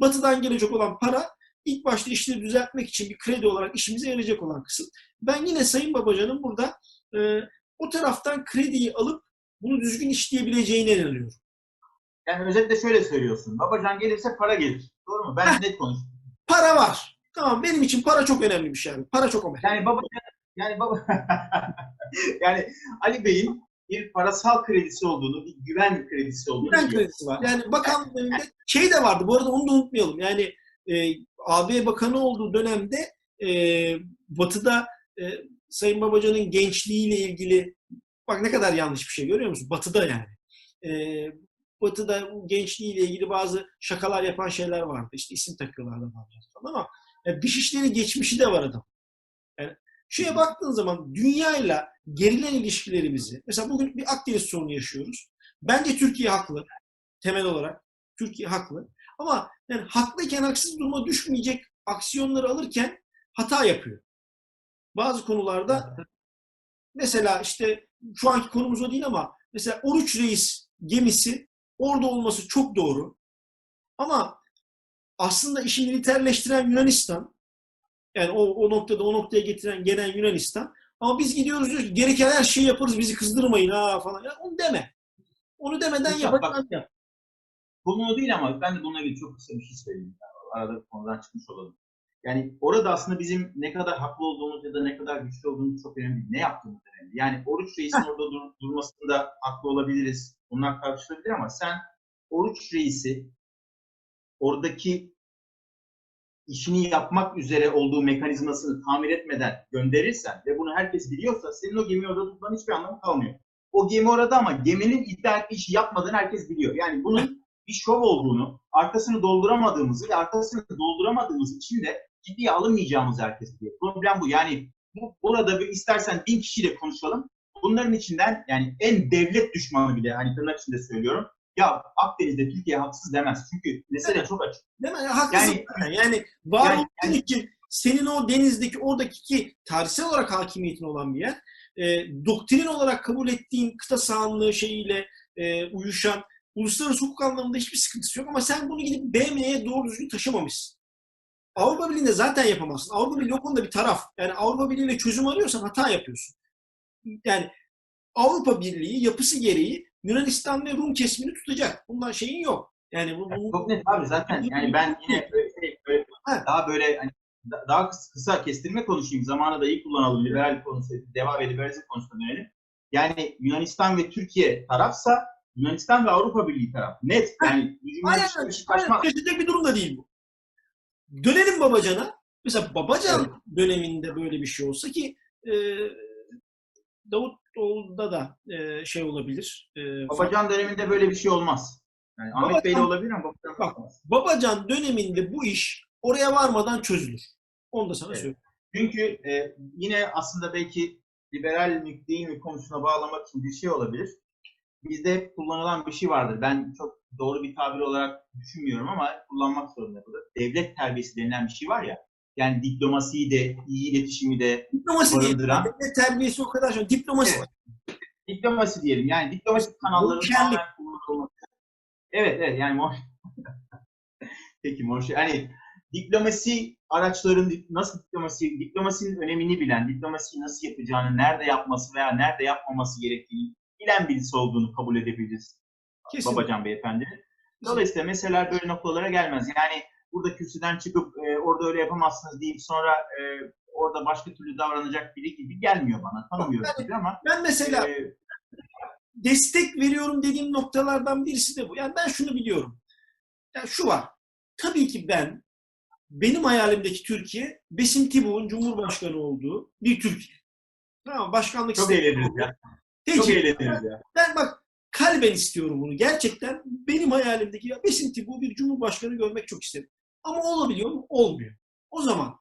Batı'dan gelecek olan para ilk başta işleri düzeltmek için bir kredi olarak işimize yarayacak olan kısım. Ben yine Sayın Babacan'ın burada e, o taraftan krediyi alıp bunu düzgün işleyebileceğine inanıyorum. Yani özetle şöyle söylüyorsun. Babacan gelirse para gelir. Doğru mu? Ben net konuştum. Para var. Tamam benim için para çok önemli bir şey. Para çok önemli. Yani Babacan yani baba yani Ali Bey'in bir parasal kredisi olduğunu, bir güven kredisi olduğunu Güven biliyorum. kredisi var. Yani bakanlık döneminde şey de vardı. Bu arada onu da unutmayalım. Yani e, AB Bakanı olduğu dönemde e, Batı'da e, Sayın Babacan'ın gençliğiyle ilgili bak ne kadar yanlış bir şey görüyor musun? Batı'da yani. E, Batı'da gençliğiyle ilgili bazı şakalar yapan şeyler vardı. İşte isim takıyorlardı falan ama yani dışişleri geçmişi de var adam. Yani şuraya baktığın zaman dünyayla gerilen ilişkilerimizi mesela bugün bir Akdeniz sorunu yaşıyoruz. Bence Türkiye haklı. Temel olarak Türkiye haklı. Ama yani haklıyken haksız duruma düşmeyecek aksiyonları alırken hata yapıyor. Bazı konularda mesela işte şu anki konumuz o değil ama mesela Oruç Reis gemisi orada olması çok doğru. Ama aslında işi militerleştiren Yunanistan yani o, o noktada o noktaya getiren gelen Yunanistan ama biz gidiyoruz diyoruz ki gereken her şeyi yaparız bizi kızdırmayın ha falan. Ya onu deme. Onu demeden Mustafa, yapacağım yap. Konu değil ama ben de bununla ilgili çok kısa bir şey söyleyeyim. Arada konudan çıkmış olalım. Yani orada aslında bizim ne kadar haklı olduğumuz ya da ne kadar güçlü olduğumuz çok önemli. Ne yaptığımız önemli. Yani Oruç Reis'in orada dur- durmasında haklı olabiliriz. Bunlar tartışılabilir ama sen Oruç Reis'i oradaki işini yapmak üzere olduğu mekanizmasını tamir etmeden gönderirsen ve bunu herkes biliyorsa senin o gemiyi orada tutmanın hiçbir anlamı kalmıyor. O gemi orada ama geminin iddia ettiği işi yapmadığını herkes biliyor. Yani bunun bir şov olduğunu, arkasını dolduramadığımızı ve arkasını dolduramadığımız için de ciddiye alınmayacağımızı herkes biliyor. Problem bu. Yani bu, burada bir istersen bin kişiyle konuşalım. Bunların içinden yani en devlet düşmanı bile hani tırnak içinde söylüyorum. Ya Akdeniz'de Türkiye haksız demez. Çünkü mesele çok açık. Değil mi? Ya, haklısın. Yani- Yani, yani var Yani- olduğun için senin o denizdeki oradaki ki tarihsel olarak hakimiyetin olan bir yer e, doktrin olarak kabul ettiğin kıta sahanlığı şeyiyle e, uyuşan uluslararası hukuk anlamında hiçbir sıkıntısı yok ama sen bunu gidip BM'ye doğru düzgün taşımamışsın. Avrupa Birliği'nde zaten yapamazsın. Avrupa Birliği o bir taraf. Yani Avrupa Birliği'yle çözüm arıyorsan hata yapıyorsun. Yani Avrupa Birliği yapısı gereği Yunanistan ve Rum kesimini tutacak. Bundan şeyin yok. Yani bu, bu- çok net abi zaten. Yani ben yine böyle, şey, böyle Ha. daha böyle hani da- daha kısa, kısa kestirme konuşayım. Zamanı da iyi kullanalım. Liberal konusu, deva ve liberalizm konusuna dönelim. Yani Yunanistan ve Türkiye tarafsa Yunanistan ve Avrupa Birliği taraf. Net. Yani Aynen, işi aynen. Şaşıracak bir durum da değil bu. Dönelim Babacan'a. Mesela Babacan döneminde böyle bir şey olsa ki e, Davutoğlu'da da e, şey olabilir. E, Babacan döneminde böyle bir şey olmaz. Yani Ahmet Babacan- Bey'de olabilir ama Babacan Bak. olmaz. Babacan döneminde bu iş oraya varmadan çözülür. Onu da sana Evet. söyleyeyim. Çünkü e, yine aslında belki liberal değil mi konusuna bağlamak için bir şey olabilir. Bizde hep kullanılan bir şey vardır. Ben çok doğru bir tabir olarak düşünmüyorum ama kullanmak zorunda burada. Devlet terbiyesi denilen bir şey var ya. Yani diplomasiyi de, iyi iletişimi de Diplomasi barındıran. Devlet terbiyesi o kadar çok. Diplomasi Evet. Diplomasi diyelim. Yani diplomatik kanalların Morşerlik. tamamen kullanılması. Evet, evet. Yani mor... Peki morşer. Hani diplomasi araçların nasıl diplomasi, diplomasinin önemini bilen, diplomasiyi nasıl yapacağını, nerede yapması veya nerede yapmaması gerektiğini bilen birisi olduğunu kabul edebiliriz Kesin. Babacan Beyefendinin. Dolayısıyla meseleler böyle noktalara gelmez. Yani burada kürsüden çıkıp e, orada öyle yapamazsınız deyip sonra e, orada başka türlü davranacak biri gibi gelmiyor bana. Tanımıyorum Yani- gibi ama Ben mesela e, destek veriyorum dediğim noktalardan birisi de bu. Yani ben şunu biliyorum. Yani şu var. Tabii ki ben benim hayalimdeki Türkiye Besim Tibuk'un Cumhurbaşkanı olduğu bir Türkiye. Tamam başkanlık çok eğleniriz ya. Peki, Çok eğleniriz ya. ben bak kalben istiyorum bunu. Gerçekten benim hayalimdeki ya Besim bu bir cumhurbaşkanı görmek çok isterim. Ama olabiliyor mu? Olmuyor. O zaman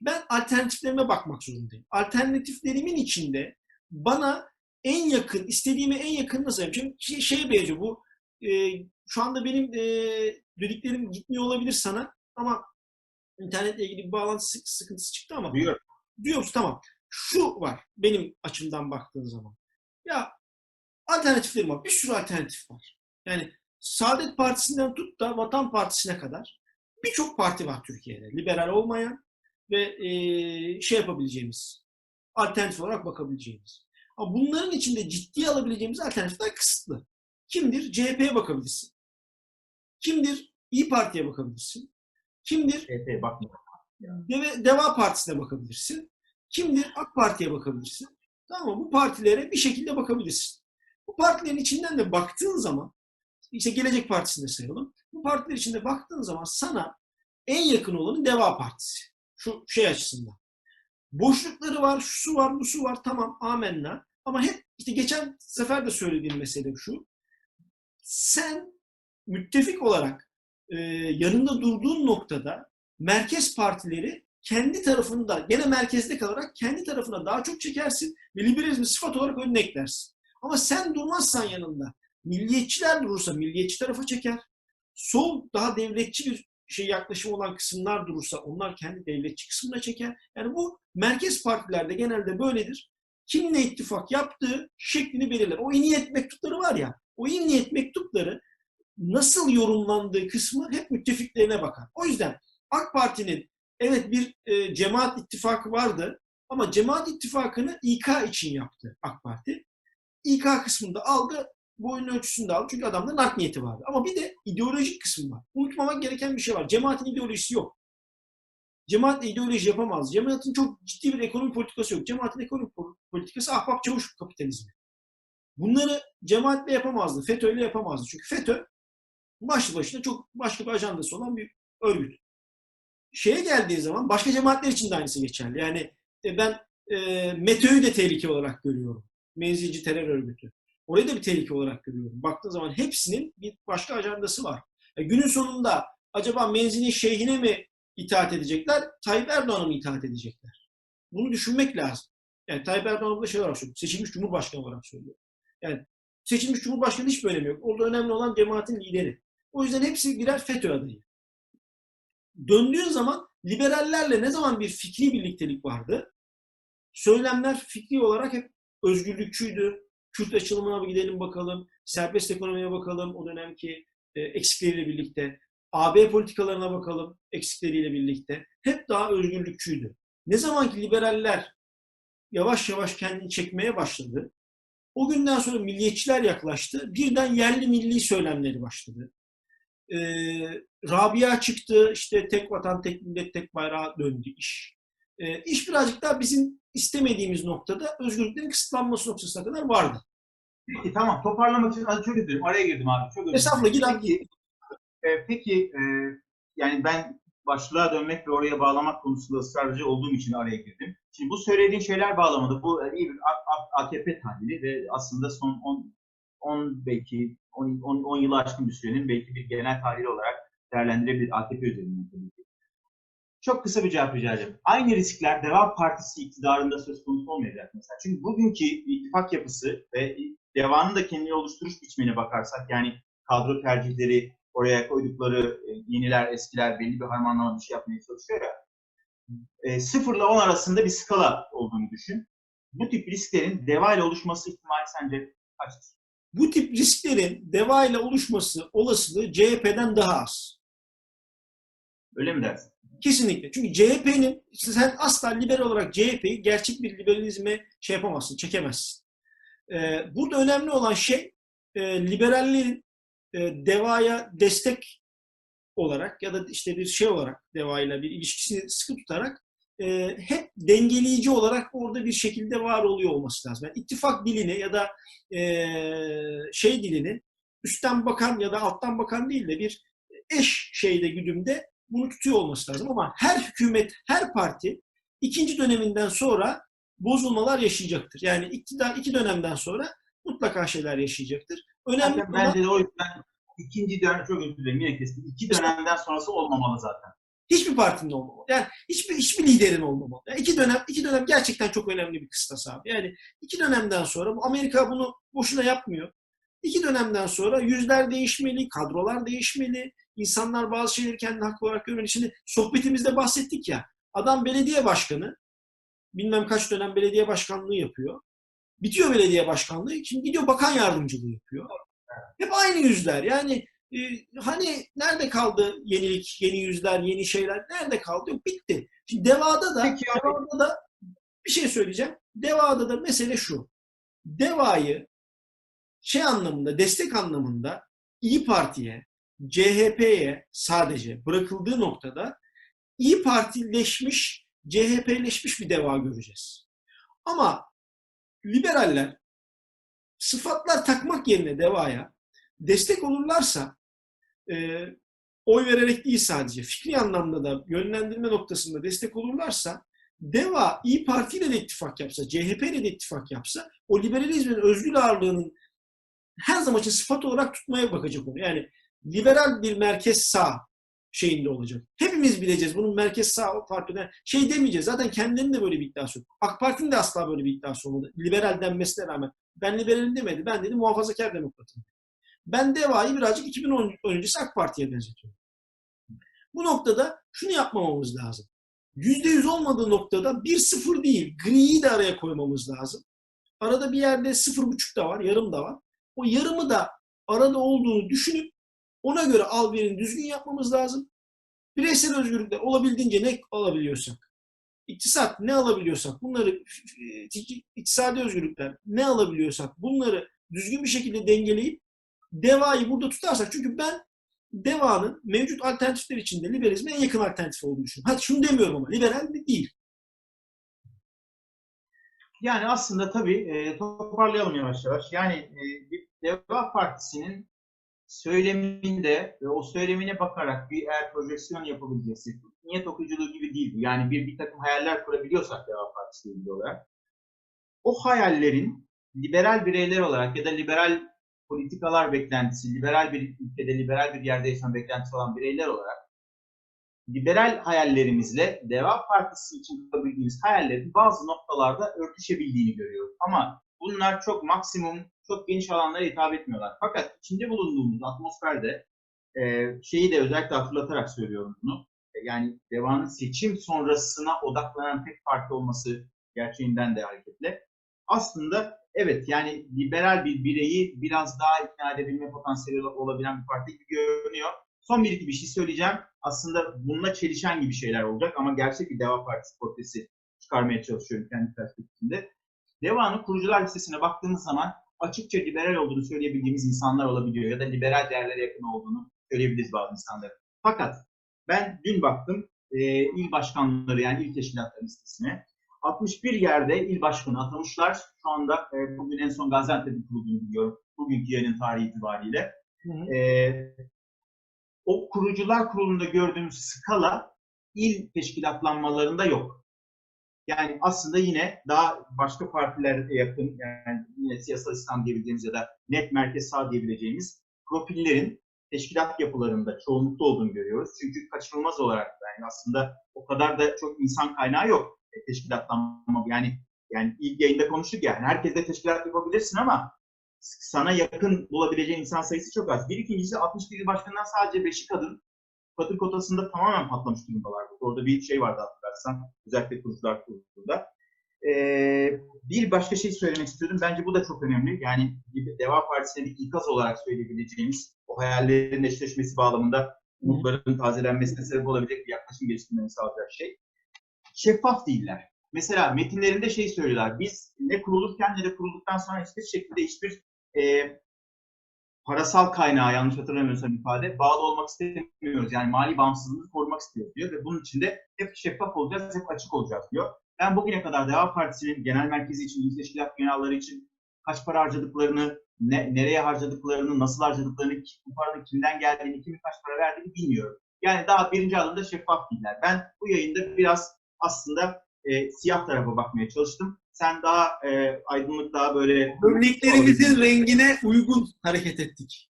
ben alternatiflerime bakmak zorundayım. Alternatiflerimin içinde bana en yakın, istediğime en yakın nasıl yapacağım? Şey, şeye benziyor bu. E, şu anda benim e, dediklerim gitmiyor olabilir sana ama internetle ilgili bir bağlantı sık- sıkıntısı çıktı ama Duyuyorum. diyor musun? Tamam. Şu var benim açımdan baktığın zaman. Ya alternatiflerim var. Bir sürü alternatif var. Yani Saadet Partisi'nden tut da Vatan Partisi'ne kadar birçok parti var Türkiye'de. Liberal olmayan ve eee, şey yapabileceğimiz, alternatif olarak bakabileceğimiz. Ama bunların içinde ciddiye alabileceğimiz alternatifler kısıtlı. Kimdir? CHP'ye bakabilirsin. Kimdir? İyi Parti'ye bakabilirsin. Kimdir? CHP bakma. Deve, Deva Partisi'ne bakabilirsin. Kimdir? AK Parti'ye bakabilirsin. Tamam mı? Bu partilere bir şekilde bakabilirsin. Bu partilerin içinden de baktığın zaman, işte Gelecek Partisi'nde sayalım. Bu partiler içinde baktığın zaman sana en yakın olanı Deva Partisi. Şu şey açısından. Boşlukları var, şu var, bu su var. Tamam, amenna. Ama hep işte geçen sefer de söylediğim mesele şu. Sen müttefik olarak e, yanında durduğun noktada merkez partileri kendi tarafında gene merkezde kalarak kendi tarafına daha çok çekersin ve liberalizmi sıfat olarak önüne eklersin. Ama sen durmazsan yanında milliyetçiler durursa milliyetçi tarafa çeker. Sol daha devletçi bir şey yaklaşım olan kısımlar durursa onlar kendi devletçi kısmına çeker. Yani bu merkez partilerde genelde böyledir. Kimle ittifak yaptığı şeklini belirler. O iyi niyet mektupları var ya, o iyi niyet mektupları nasıl yorumlandığı kısmı hep müttefiklerine bakar. O yüzden AK Parti'nin evet bir e, cemaat ittifakı vardı ama cemaat ittifakını İK için yaptı AK Parti. İK kısmında aldı, boyun ölçüsünde aldı çünkü adamda art niyeti vardı. Ama bir de ideolojik kısmı var. Unutmamak gereken bir şey var. Cemaatin ideolojisi yok. Cemaatle ideoloji yapamaz. Cemaatin çok ciddi bir ekonomi politikası yok. Cemaatin ekonomi politikası ahbap çavuş kapitalizmi. Bunları cemaatle yapamazdı. FETÖ'yle yapamazdı. Çünkü FETÖ başlı başına çok başka bir ajandası olan bir örgüt. Şeye geldiği zaman başka cemaatler için de aynısı geçerli. Yani e, ben e, METÖ'yü de tehlike olarak görüyorum. Menzilci terör örgütü. Orayı da bir tehlike olarak görüyorum. Baktığın zaman hepsinin bir başka ajandası var. E, günün sonunda acaba menzilin şeyhine mi itaat edecekler, Tayyip Erdoğan'a mı itaat edecekler? Bunu düşünmek lazım. Yani Tayyip Erdoğan burada şey olarak söylüyor. Seçilmiş Cumhurbaşkanı olarak söylüyor. Yani seçilmiş Cumhurbaşkanı hiçbir önemi yok. Orada önemli olan cemaatin lideri. O yüzden hepsi birer FETÖ adayı. Döndüğün zaman liberallerle ne zaman bir fikri birliktelik vardı? Söylemler fikri olarak hep özgürlükçüydü. Kürt açılımına gidelim bakalım. Serbest ekonomiye bakalım. O dönemki e, eksikleriyle birlikte. AB politikalarına bakalım eksikleriyle birlikte. Hep daha özgürlükçüydü. Ne zaman ki liberaller yavaş yavaş kendini çekmeye başladı, o günden sonra milliyetçiler yaklaştı. Birden yerli milli söylemleri başladı. Ee, Rabia çıktı, işte tek vatan, tek millet, tek bayrağa döndü iş. Ee, iş birazcık daha bizim istemediğimiz noktada özgürlüklerin kısıtlanması noktasına kadar vardı. Peki tamam toparlamak için az çok dilerim. Araya girdim abi. Çok. Estağfurullah, gir abi. Peki, e, peki e, yani ben başlığa dönmek ve oraya bağlamak konusunda ısrarcı olduğum için araya girdim. Şimdi bu söylediğin şeyler bağlamında bu e, iyi bir AKP tahlili ve aslında son 10 10 belki 10, 10, 10 yılı aşkın bir sürenin belki bir genel tahlili olarak değerlendirebilir AKP üzerinden tabii ki. Çok kısa bir cevap rica ederim. Aynı riskler Deva Partisi iktidarında söz konusu olmayacak mesela. Çünkü bugünkü ittifak yapısı ve Deva'nın da kendini oluşturuş biçimine bakarsak yani kadro tercihleri, oraya koydukları e, yeniler, eskiler belli bir harmanlama bir şey yapmaya çalışıyor ya. E, sıfırla 10 arasında bir skala olduğunu düşün. Bu tip risklerin Deva ile oluşması ihtimali sence kaçtır? Bu tip risklerin DEVA ile oluşması olasılığı CHP'den daha az. Öyle mi dersin? Kesinlikle. Çünkü CHP'nin, sen asla liberal olarak CHP'yi gerçek bir liberalizme şey yapamazsın, çekemezsin. Ee, burada önemli olan şey e, liberallerin e, DEVA'ya destek olarak ya da işte bir şey olarak DEVA ile bir ilişkisini sıkı tutarak e, hep dengeleyici olarak orada bir şekilde var oluyor olması lazım. Yani ittifak dilini ya da e, şey dilini üstten bakan ya da alttan bakan değil de bir eş şeyde güdümde bunu tutuyor olması lazım. Ama her hükümet, her parti ikinci döneminden sonra bozulmalar yaşayacaktır. Yani iktidar iki dönemden sonra mutlaka şeyler yaşayacaktır. Önemli Zaten olan bence de o yüzden ikinci dönem, çok özür dilerim yine kestim. İki dönemden sonrası olmamalı zaten. Hiçbir partinin olmamalı. Yani hiçbir hiçbir liderin olmamalı. Yani iki dönem iki dönem gerçekten çok önemli bir kıstas abi. Yani iki dönemden sonra bu Amerika bunu boşuna yapmıyor. İki dönemden sonra yüzler değişmeli, kadrolar değişmeli, insanlar bazı şeyleri kendine haklı olarak görmeli. Şimdi sohbetimizde bahsettik ya, adam belediye başkanı, bilmem kaç dönem belediye başkanlığı yapıyor. Bitiyor belediye başkanlığı, şimdi gidiyor bakan yardımcılığı yapıyor. Hep aynı yüzler. Yani e, hani nerede kaldı yenilik, yeni yüzler, yeni şeyler? Nerede kaldı? Yok bitti. Şimdi Deva'da da, Peki. Deva'da da bir şey söyleyeceğim. Deva'da da mesele şu. Deva'yı şey anlamında, destek anlamında İyi Parti'ye, CHP'ye sadece bırakıldığı noktada İyi Partileşmiş, CHP'leşmiş bir deva göreceğiz. Ama liberaller sıfatlar takmak yerine devaya destek olurlarsa e, oy vererek değil sadece fikri anlamda da yönlendirme noktasında destek olurlarsa DEVA İyi Parti ile de ittifak yapsa, CHP ile de ittifak yapsa o liberalizmin özgür ağırlığının her zaman için sıfat olarak tutmaya bakacak onu. Yani liberal bir merkez sağ şeyinde olacak. Hepimiz bileceğiz bunun merkez sağ partiden şey demeyeceğiz. Zaten kendilerinin de böyle bir iddiası yok. AK Parti'nin de asla böyle bir iddiası olmadı. Liberal denmesine rağmen. Ben liberalim demedi. Ben dedi muhafazakar demokratım. Ben DEVA'yı birazcık 2010 öncesi AK Parti'ye benzetiyorum. Bu noktada şunu yapmamamız lazım. %100 olmadığı noktada 1-0 değil, griyi de araya koymamız lazım. Arada bir yerde 0,5 da var, yarım da var. O yarımı da arada olduğunu düşünüp ona göre al verin düzgün yapmamız lazım. Bireysel özgürlükler olabildiğince ne alabiliyorsak, iktisat ne alabiliyorsak, bunları iktisadi özgürlükler ne alabiliyorsak bunları düzgün bir şekilde dengeleyip devayı burada tutarsak çünkü ben devanın mevcut alternatifler içinde liberalizme en yakın alternatif olduğunu düşünüyorum. Hadi şunu demiyorum ama liberal de değil. Yani aslında tabii e, toparlayalım yavaş yavaş. Yani e, Deva Partisi'nin söyleminde ve o söylemine bakarak bir eğer projeksiyon yapabileceksek, niyet okuyuculuğu gibi değil bu. Yani bir, bir takım hayaller kurabiliyorsak Deva Partisi ilgili olarak, o hayallerin liberal bireyler olarak ya da liberal politikalar beklentisi, liberal bir ülkede, liberal bir yerde yaşayan beklentisi olan bireyler olarak liberal hayallerimizle Deva Partisi için kurabildiğimiz hayallerin bazı noktalarda örtüşebildiğini görüyoruz. Ama bunlar çok maksimum, çok geniş alanlara hitap etmiyorlar. Fakat içinde bulunduğumuz atmosferde e, şeyi de özellikle hatırlatarak söylüyorum bunu. E, yani Deva'nın seçim sonrasına odaklanan tek parti olması gerçeğinden de hareketle. Aslında evet yani liberal bir bireyi biraz daha ikna edebilme potansiyeli olabilen bir parti gibi görünüyor. Son bir iki bir şey söyleyeceğim. Aslında bununla çelişen gibi şeyler olacak ama gerçek bir Deva Partisi portresi çıkarmaya çalışıyorum kendi perspektifimde. Deva'nın kurucular listesine baktığımız zaman açıkça liberal olduğunu söyleyebildiğimiz insanlar olabiliyor ya da liberal değerlere yakın olduğunu söyleyebiliriz bazı insanlar. Fakat ben dün baktım e, il başkanları yani il teşkilatları listesine. 61 yerde il başkanı atamışlar. Şu anda e, bugün en son Gaziantep'in kurulduğunu biliyorum. Bugünkü yayının tarihi itibariyle. Hı hı. E, o kurucular kurulunda gördüğümüz skala il teşkilatlanmalarında yok. Yani aslında yine daha başka partilere yakın, yani yine siyasal İslam diyebileceğimiz ya da net merkez sağ diyebileceğimiz profillerin teşkilat yapılarında çoğunlukta olduğunu görüyoruz. Çünkü kaçınılmaz olarak yani aslında o kadar da çok insan kaynağı yok teşkilatlanma. Yani yani ilk yayında konuştuk ya, yani herkesle teşkilat yapabilirsin ama sana yakın bulabileceğin insan sayısı çok az. Bir ikincisi 61 başkanından sadece 5'i kadın. Kadın kotasında tamamen patlamış durumdalar. Orada bir şey vardı hatırlarsan. Özellikle kurucular kurulunda. Ee, bir başka şey söylemek istiyordum. Bence bu da çok önemli. Yani Deva Partisi'ne bir ikaz olarak söyleyebileceğimiz o hayallerin eşleşmesi bağlamında umutların tazelenmesine sebep olabilecek bir yaklaşım geliştirmeni sağlayacak şey. Şeffaf değiller. Mesela metinlerinde şey söylüyorlar. Biz ne kurulurken ne de kurulduktan sonra hiçbir şekilde hiçbir e, parasal kaynağı yanlış hatırlamıyorsam ifade bağlı olmak istemiyoruz. Yani mali bağımsızlığımızı korumak istiyoruz diyor ve bunun için de hep şeffaf olacağız, hep açık olacağız diyor. Ben bugüne kadar Deva Partisi'nin genel merkezi için, il teşkilat genelleri için kaç para harcadıklarını, ne, nereye harcadıklarını, nasıl harcadıklarını, bu paranın kimden geldiğini, kimin kaç para verdiğini bilmiyorum. Yani daha birinci adımda şeffaf değiller. Ben bu yayında biraz aslında e, siyah tarafa bakmaya çalıştım. sen daha e, aydınlık, daha böyle... Örneklerimizin rengine uygun hareket ettik.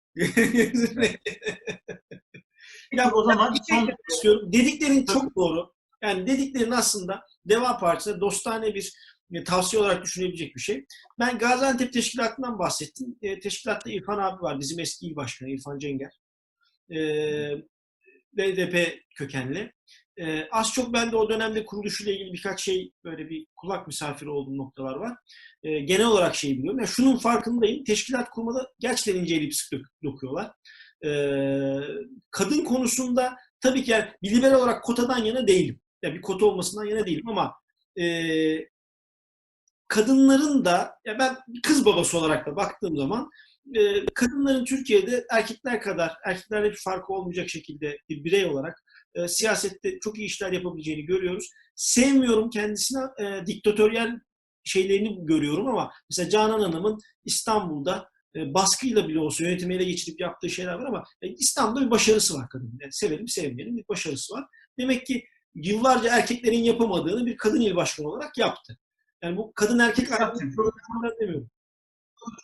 ya o zaman şey son, istiyorum. Dediklerin çok doğru. Yani dediklerin aslında Deva Partisi'ne dostane bir e, tavsiye olarak düşünebilecek bir şey. Ben Gaziantep Teşkilatı'ndan bahsettim. E, teşkilatta İrfan abi var. Bizim eski il başkanı İrfan Cenger. E, BDP kökenli. E, az çok ben de o dönemde kuruluşuyla ilgili birkaç şey böyle bir kulak misafiri olduğum noktalar var. E, genel olarak şeyi biliyorum. Yani şunun farkındayım. Teşkilat kurmada gerçekten ince elip sık dokuyorlar. E, kadın konusunda tabii ki yani bir liberal olarak kotadan yana değilim. Yani bir kota olmasından yana değilim ama e, kadınların da ya ben kız babası olarak da baktığım zaman e, kadınların Türkiye'de erkekler kadar erkeklerle bir farkı olmayacak şekilde bir birey olarak e, siyasette çok iyi işler yapabileceğini görüyoruz. Sevmiyorum kendisine e, diktatöryel şeylerini görüyorum ama mesela Canan Hanım'ın İstanbul'da e, baskıyla bile olsa yönetimi ele geçirip yaptığı şeyler var ama e, İstanbul'da bir başarısı var kadının. Yani sevelim sevmeyelim bir başarısı var. Demek ki yıllarca erkeklerin yapamadığını bir kadın il başkanı olarak yaptı. Yani bu kadın erkek ayrımı problemler demiyorum.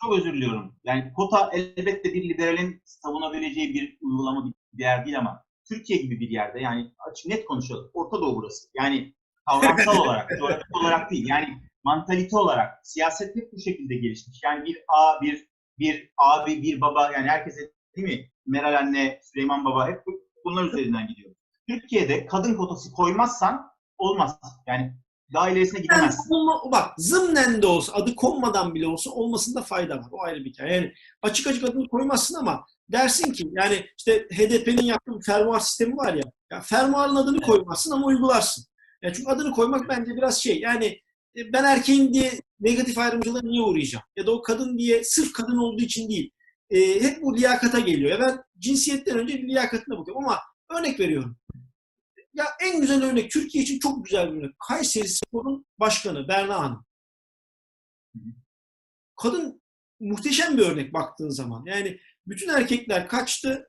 çok özür diliyorum. Yani kota elbette bir liberalin savunabileceği bir uygulama bir yer değil ama Türkiye gibi bir yerde yani açık net konuşalım. Orta Doğu burası. Yani kavramsal olarak, coğrafik olarak değil. Yani mantalite olarak siyaset hep bu şekilde gelişmiş. Yani bir A, bir bir abi, bir baba yani herkese değil mi? Meral anne, Süleyman baba hep bu- bunlar üzerinden gidiyor. Türkiye'de kadın kotası koymazsan olmaz. Yani daha ilerisine Yani gidemezsin. olma- bak zımnen de olsa adı konmadan bile olsa olmasında fayda var. O ayrı bir hikaye. Yani açık açık adını koymazsın ama dersin ki yani işte HDP'nin yaptığı bir fermuar sistemi var ya. ya fermuarın adını koymazsın ama uygularsın. Yani çünkü adını koymak bence biraz şey yani e, ben erkeğim diye negatif ayrımcılığa niye uğrayacağım? Ya da o kadın diye sırf kadın olduğu için değil. E, hep bu liyakata geliyor. Ya ben cinsiyetten önce liyakatına bakıyorum ama örnek veriyorum. Ya en güzel örnek Türkiye için çok güzel bir örnek. Kayseri Spor'un başkanı Berna Hanım. Kadın muhteşem bir örnek baktığın zaman. Yani bütün erkekler kaçtı.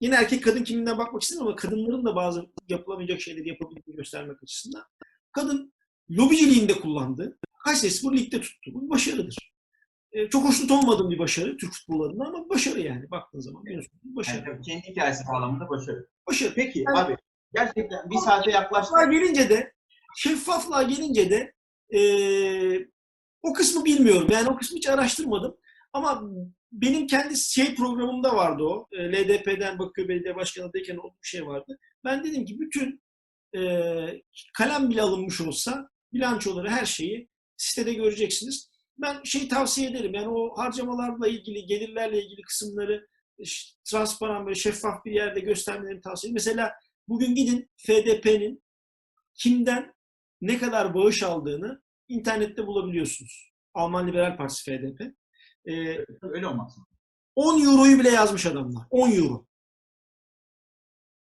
Yine erkek kadın kimliğinden bakmak istedim ama kadınların da bazı yapılamayacak şeyleri yapabildiğini göstermek açısından. Kadın lobiciliğini de kullandı. Kayseri Spor ligde tuttu. Bu bir başarıdır. Ee, çok hoşnut olmadığım bir başarı Türk futbolu adına ama başarı yani baktığın zaman. Bir başarı. Yani kendi hikayesi bağlamında başarı. Başarı. Peki Yani- abi gerçekten bir saate yaklaştık. Gelince de şeffaflığa gelince de eee, o kısmı bilmiyorum. Yani o kısmı hiç araştırmadım. Ama benim kendi şey programımda vardı o. E, LDP'den Bakıyor Belediye Başkanı'ndayken o bir şey vardı. Ben dedim ki bütün eee, kalem bile alınmış olsa bilançoları her şeyi sitede göreceksiniz. Ben şey tavsiye ederim. Yani o harcamalarla ilgili, gelirlerle ilgili kısımları transparan böyle şeffaf bir yerde göstermelerini tavsiye ederim. Mesela Bugün gidin FDP'nin kimden ne kadar bağış aldığını internette bulabiliyorsunuz. Alman Liberal Partisi FDP. Ee, Öyle olmaz. 10 euroyu bile yazmış adamlar. 10 euro.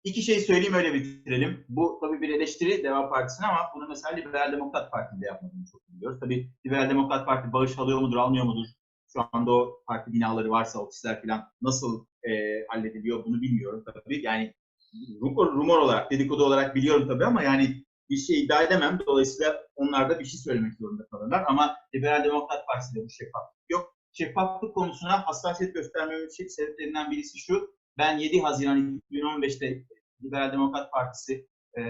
İki şey söyleyeyim öyle bitirelim. Bu tabii bir eleştiri Deva Partisi'ne ama bunu mesela Liberal Demokrat Parti'de yapmadığını çok biliyoruz. Tabii Liberal Demokrat Parti bağış alıyor mudur, almıyor mudur? Şu anda o parti binaları varsa, ofisler falan nasıl e, hallediliyor bunu bilmiyorum tabii. Yani rumor, rumor olarak, dedikodu olarak biliyorum tabii ama yani bir şey iddia edemem. Dolayısıyla onlar da bir şey söylemek zorunda kalırlar. Ama Liberal Demokrat Partisi'de bu şeffaflık yok. Şeffaflık konusuna hassasiyet göstermemin şey- sebeplerinden birisi şu. Ben 7 Haziran 2015'te Liberal Demokrat Partisi e,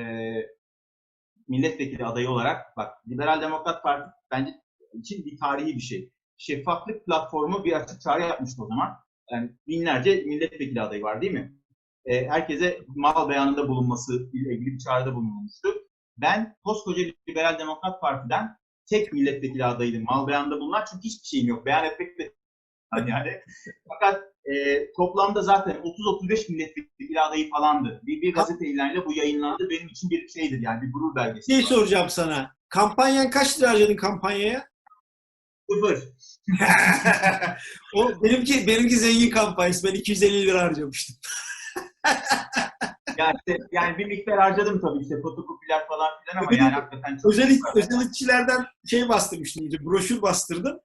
milletvekili adayı olarak bak Liberal Demokrat Parti bence için bir tarihi bir şey. Şeffaflık platformu bir açık çağrı yapmıştı o zaman. Yani binlerce milletvekili adayı var değil mi? E, herkese mal beyanında bulunması ile ilgili bir çağrıda bulunulmuştu. Ben koskoca Liberal Demokrat Parti'den tek milletvekili adayıydım mal beyanında bulunan çünkü hiçbir şeyim yok. Beyan etmek de yani. Fakat e, toplamda zaten 30-35 milletvekili adayı falandı. Bir, bir gazete ilanıyla bu yayınlandı. Benim için bir şeydir yani bir gurur belgesi. Şey soracağım sana. Kampanyan kaç lira harcadın kampanyaya? Sıfır. o benimki benimki zengin kampanyası. Ben 250 lira harcamıştım. Yani, işte, yani bir miktar harcadım tabii işte fotokopiler falan filan ama yani hakikaten çok Özel, özellikçilerden şey bastırmıştım. işte, Broşür bastırdım.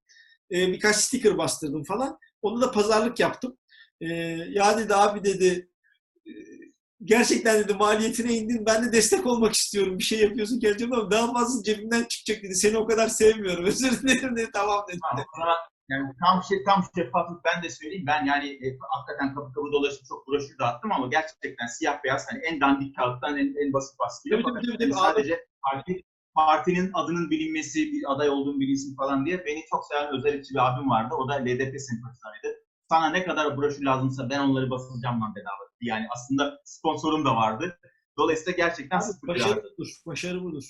Ee, birkaç sticker bastırdım falan. Onu da pazarlık yaptım. Ee, ya dedi abi dedi e, gerçekten dedi maliyetine indin. Ben de destek olmak istiyorum. Bir şey yapıyorsun geleceğim ama daha fazla cebimden çıkacak dedi. Seni o kadar sevmiyorum. Özür dilerim dedi. Tamam dedi. Tamam, o zaman yani tam şey tam şeffaflık ben de söyleyeyim. Ben yani e, hakikaten kapı kapı dolaşıp çok broşür dağıttım ama gerçekten siyah beyaz hani en dandik kağıttan en, en basit baskıyla Tabii, tabii, tabii, hani sadece parti, partinin adının bilinmesi, bir aday olduğum bilinsin falan diye beni çok seven özellikçi bir abim vardı. O da LDP sempatizanıydı. Sana ne kadar broşür lazımsa ben onları basılacağım lan bedava. Yani aslında sponsorum da vardı. Dolayısıyla gerçekten sıfır Başarı budur. Başarı budur.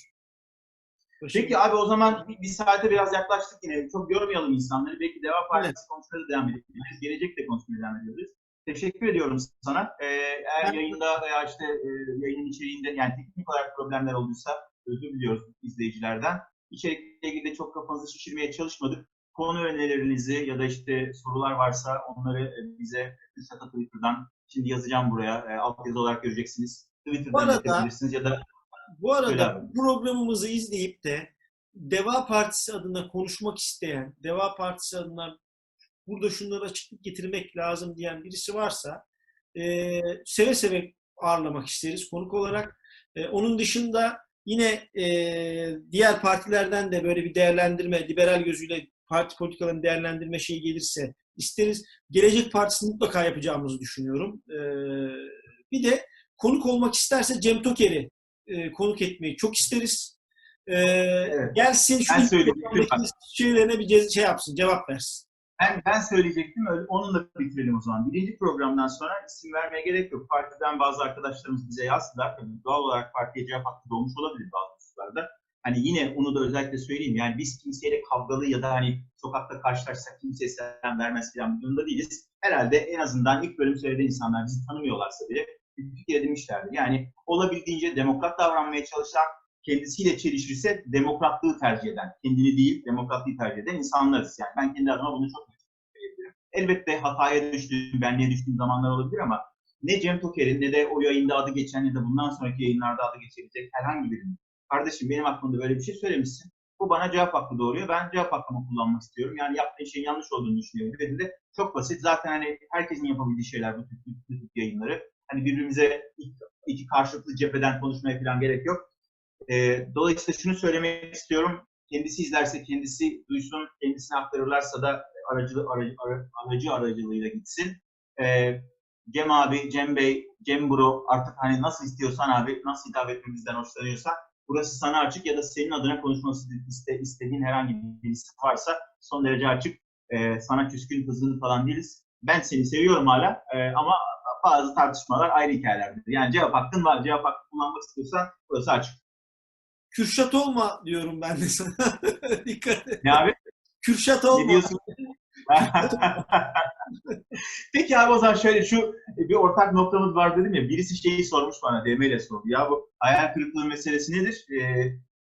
Peki abi o zaman bir, bir saate biraz yaklaştık yine. Çok yormayalım insanları. Belki Deva Partisi konuşmaya da devam edebiliriz. Gelecek de konuşmaya devam ediyoruz. Teşekkür ediyorum sana. Ee, eğer yayında veya işte e, yayının içeriğinde yani teknik olarak problemler olduysa özür diliyoruz izleyicilerden. İçerikle ilgili de çok kafanızı şişirmeye çalışmadık. Konu önerilerinizi ya da işte sorular varsa onları e, bize Kürşat'a Twitter'dan şimdi yazacağım buraya. E, alt yazı olarak göreceksiniz. Twitter'dan arada- yazabilirsiniz ya da Bu arada programımızı izleyip de Deva Partisi adına konuşmak isteyen, Deva Partisi adına burada şunları açıklık getirmek lazım diyen birisi varsa e, seve seve ağırlamak isteriz konuk olarak. E, onun dışında yine e, diğer partilerden de böyle bir değerlendirme, liberal gözüyle parti politikalarını değerlendirme şeyi gelirse isteriz. Gelecek Partisi'ni mutlaka yapacağımızı düşünüyorum. E, bir de konuk olmak isterse Cem Toker'i e, konuk etmeyi çok isteriz. E, Gelsin şu şeylerine bir şey yapsın, cevap versin. Ben, ben söyleyecektim, öyle, onunla bitirelim o zaman. Birinci programdan sonra isim vermeye gerek yok. Partiden bazı arkadaşlarımız bize yazdılar. Tabii doğal olarak partiye cevap hakkı doğmuş olabilir bazı hususlarda. Hani yine onu da özellikle söyleyeyim. Yani biz kimseyle kavgalı ya da hani sokakta karşılaşsak kimseye selam vermez falan bir durumda değiliz. Herhalde en azından ilk bölüm söylediği insanlar bizi tanımıyorlarsa bile bir fikir edinmişlerdir. Yani olabildiğince demokrat davranmaya çalışan, kendisiyle çelişirse demokratlığı tercih eden, kendini değil demokratlığı tercih eden insanlarız. Yani ben kendi adıma bunu çok söyleyebilirim. Elbette hataya düştüğüm, benliğe düştüğüm zamanlar olabilir ama ne Cem Toker'in ne de o yayında adı geçen ya da bundan sonraki yayınlarda adı geçebilecek herhangi birinin. Kardeşim benim hakkımda böyle bir şey söylemişsin. Bu bana cevap hakkı doğuruyor. Ben cevap hakkımı kullanmak istiyorum. Yani yaptığın şeyin yanlış olduğunu düşünüyorum. Dedi de çok basit. Zaten hani herkesin yapabildiği şeyler bu tip, bu tip yayınları. Hani birbirimize iki, karşılıklı cepheden konuşmaya falan gerek yok. Ee, dolayısıyla şunu söylemek istiyorum. Kendisi izlerse kendisi duysun, kendisine aktarırlarsa da aracı, aracı, aracı aracılığıyla gitsin. Ee, Cem abi, Cem Bey, Cem Bro artık hani nasıl istiyorsan abi, nasıl hitap etmemizden hoşlanıyorsan burası sana açık ya da senin adına konuşması iste, istediğin herhangi bir birisi varsa son derece açık. Ee, sana küskün, kızgın falan değiliz. Ben seni seviyorum hala ee, ama bazı tartışmalar ayrı hikayelerdir. Yani cevap hakkın var, cevap hakkı kullanmak istiyorsan burası açık. Kürşat olma diyorum ben de sana. Dikkat et. Ne abi? Kürşat Ne olma. diyorsun? Peki abi o zaman şöyle şu bir ortak noktamız var dedim ya birisi şeyi sormuş bana DM ile sordu. Ya bu hayal kırıklığı meselesi nedir? Ee,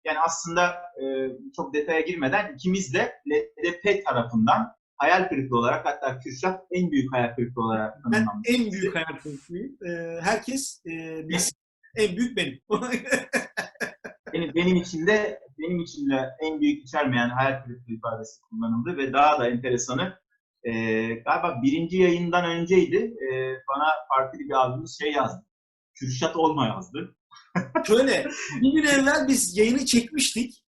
yani aslında e, çok detaya girmeden ikimiz de LDP tarafından hayal kırıklığı olarak hatta Kürşat en büyük hayal kırıklığı olarak Ben en büyük hayal kırıklığıyım. Ee, herkes e, bilsin. En büyük benim. Benim, benim için de benim için de en büyük içermeyen hayal kırıklığı ifadesi kullanıldı ve daha da enteresanı e, galiba birinci yayından önceydi. E, bana partili bir abimiz şey yazdı. Kürşat olma yazdı. Şöyle, bir gün evvel biz yayını çekmiştik.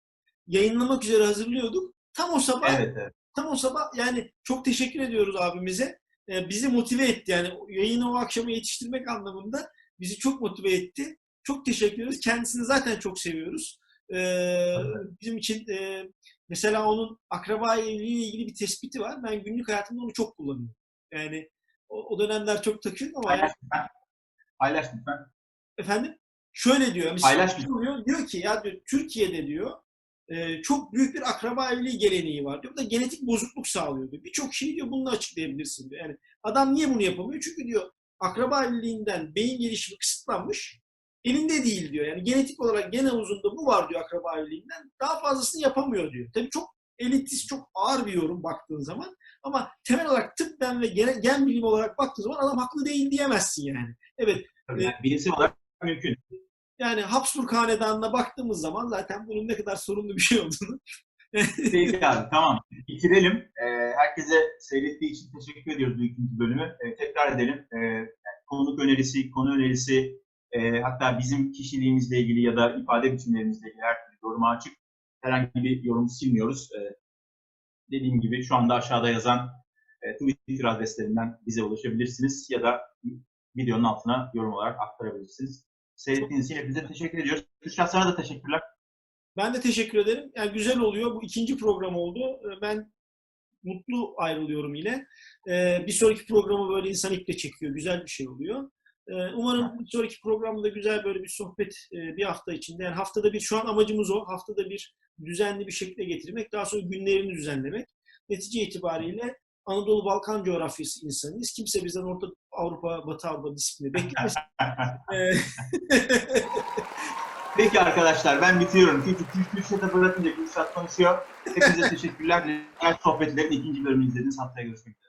Yayınlamak üzere hazırlıyorduk. Tam o sabah, Evet, evet. Tam o sabah yani çok teşekkür ediyoruz abimize. Ee, bizi motive etti yani yayını o akşama yetiştirmek anlamında bizi çok motive etti. Çok teşekkür ederiz. Kendisini zaten çok seviyoruz. Ee, bizim için e, mesela onun akraba evliliğiyle ilgili bir tespiti var. Ben günlük hayatımda onu çok kullanıyorum. Yani o, o dönemler çok takıyorum ama Paylaş lütfen. Paylaş lütfen. efendim şöyle diyor. Paylaş diyor, diyor ki ya diyor, Türkiye'de diyor e, çok büyük bir akraba evliliği geleneği var diyor. Bu da genetik bozukluk sağlıyor diyor. Birçok şeyi diyor bununla açıklayabilirsin diyor. Yani adam niye bunu yapamıyor? Çünkü diyor akraba evliliğinden beyin gelişimi kısıtlanmış. Elinde değil diyor. Yani genetik olarak gen havuzunda bu var diyor akraba evliliğinden. Daha fazlasını yapamıyor diyor. Tabii çok elitist, çok ağır bir yorum baktığın zaman. Ama temel olarak tıbben ve gen, gen bilimi olarak baktığın zaman adam haklı değil diyemezsin yani. Evet Tabii yani bilimsel olarak mümkün. Yani Habsburg Hanedanı'na baktığımız zaman zaten bunun ne kadar sorunlu bir şey olduğunu. Peki abi tamam. Bitirelim. Ee, herkese seyrettiği için teşekkür ediyoruz bu ikinci bölümü. Ee, tekrar edelim. Yani konuk önerisi, konu önerisi, E, hatta bizim kişiliğimizle ilgili ya da ifade biçimlerimizle ilgili her türlü yoruma açık. Herhangi bir yorum silmiyoruz. E, dediğim gibi şu anda aşağıda yazan e, Twitter adreslerinden bize ulaşabilirsiniz ya da videonun altına yorum olarak aktarabilirsiniz. Seyrettiğiniz için hepinize teşekkür ediyoruz. Kürşat sana da teşekkürler. Ben de teşekkür ederim. Yani güzel oluyor. Bu ikinci program oldu. Ee, Ben mutlu ayrılıyorum yine. Ee, Bir sonraki programı böyle insan iple çekiyor. Güzel bir şey oluyor. Ee, Umarım bir sonraki programda güzel böyle bir sohbet e, bir hafta içinde. Yani haftada bir, şu an amacımız o. Haftada bir düzenli bir şekilde getirmek. Daha sonra günlerini düzenlemek. Netice itibariyle Anadolu Balkan coğrafyası insanıyız. Kimse bizden Orta Avrupa, Batı Avrupa disiplini beklemesin. Ee, Peki arkadaşlar ben bitiriyorum. Çünkü Kürşat'a bırakınca Kürşat konuşuyor. Hepinize teşekkürler. Diğer sohbetlerin ikinci bölümünü izlediniz. Haftaya görüşmek üzere.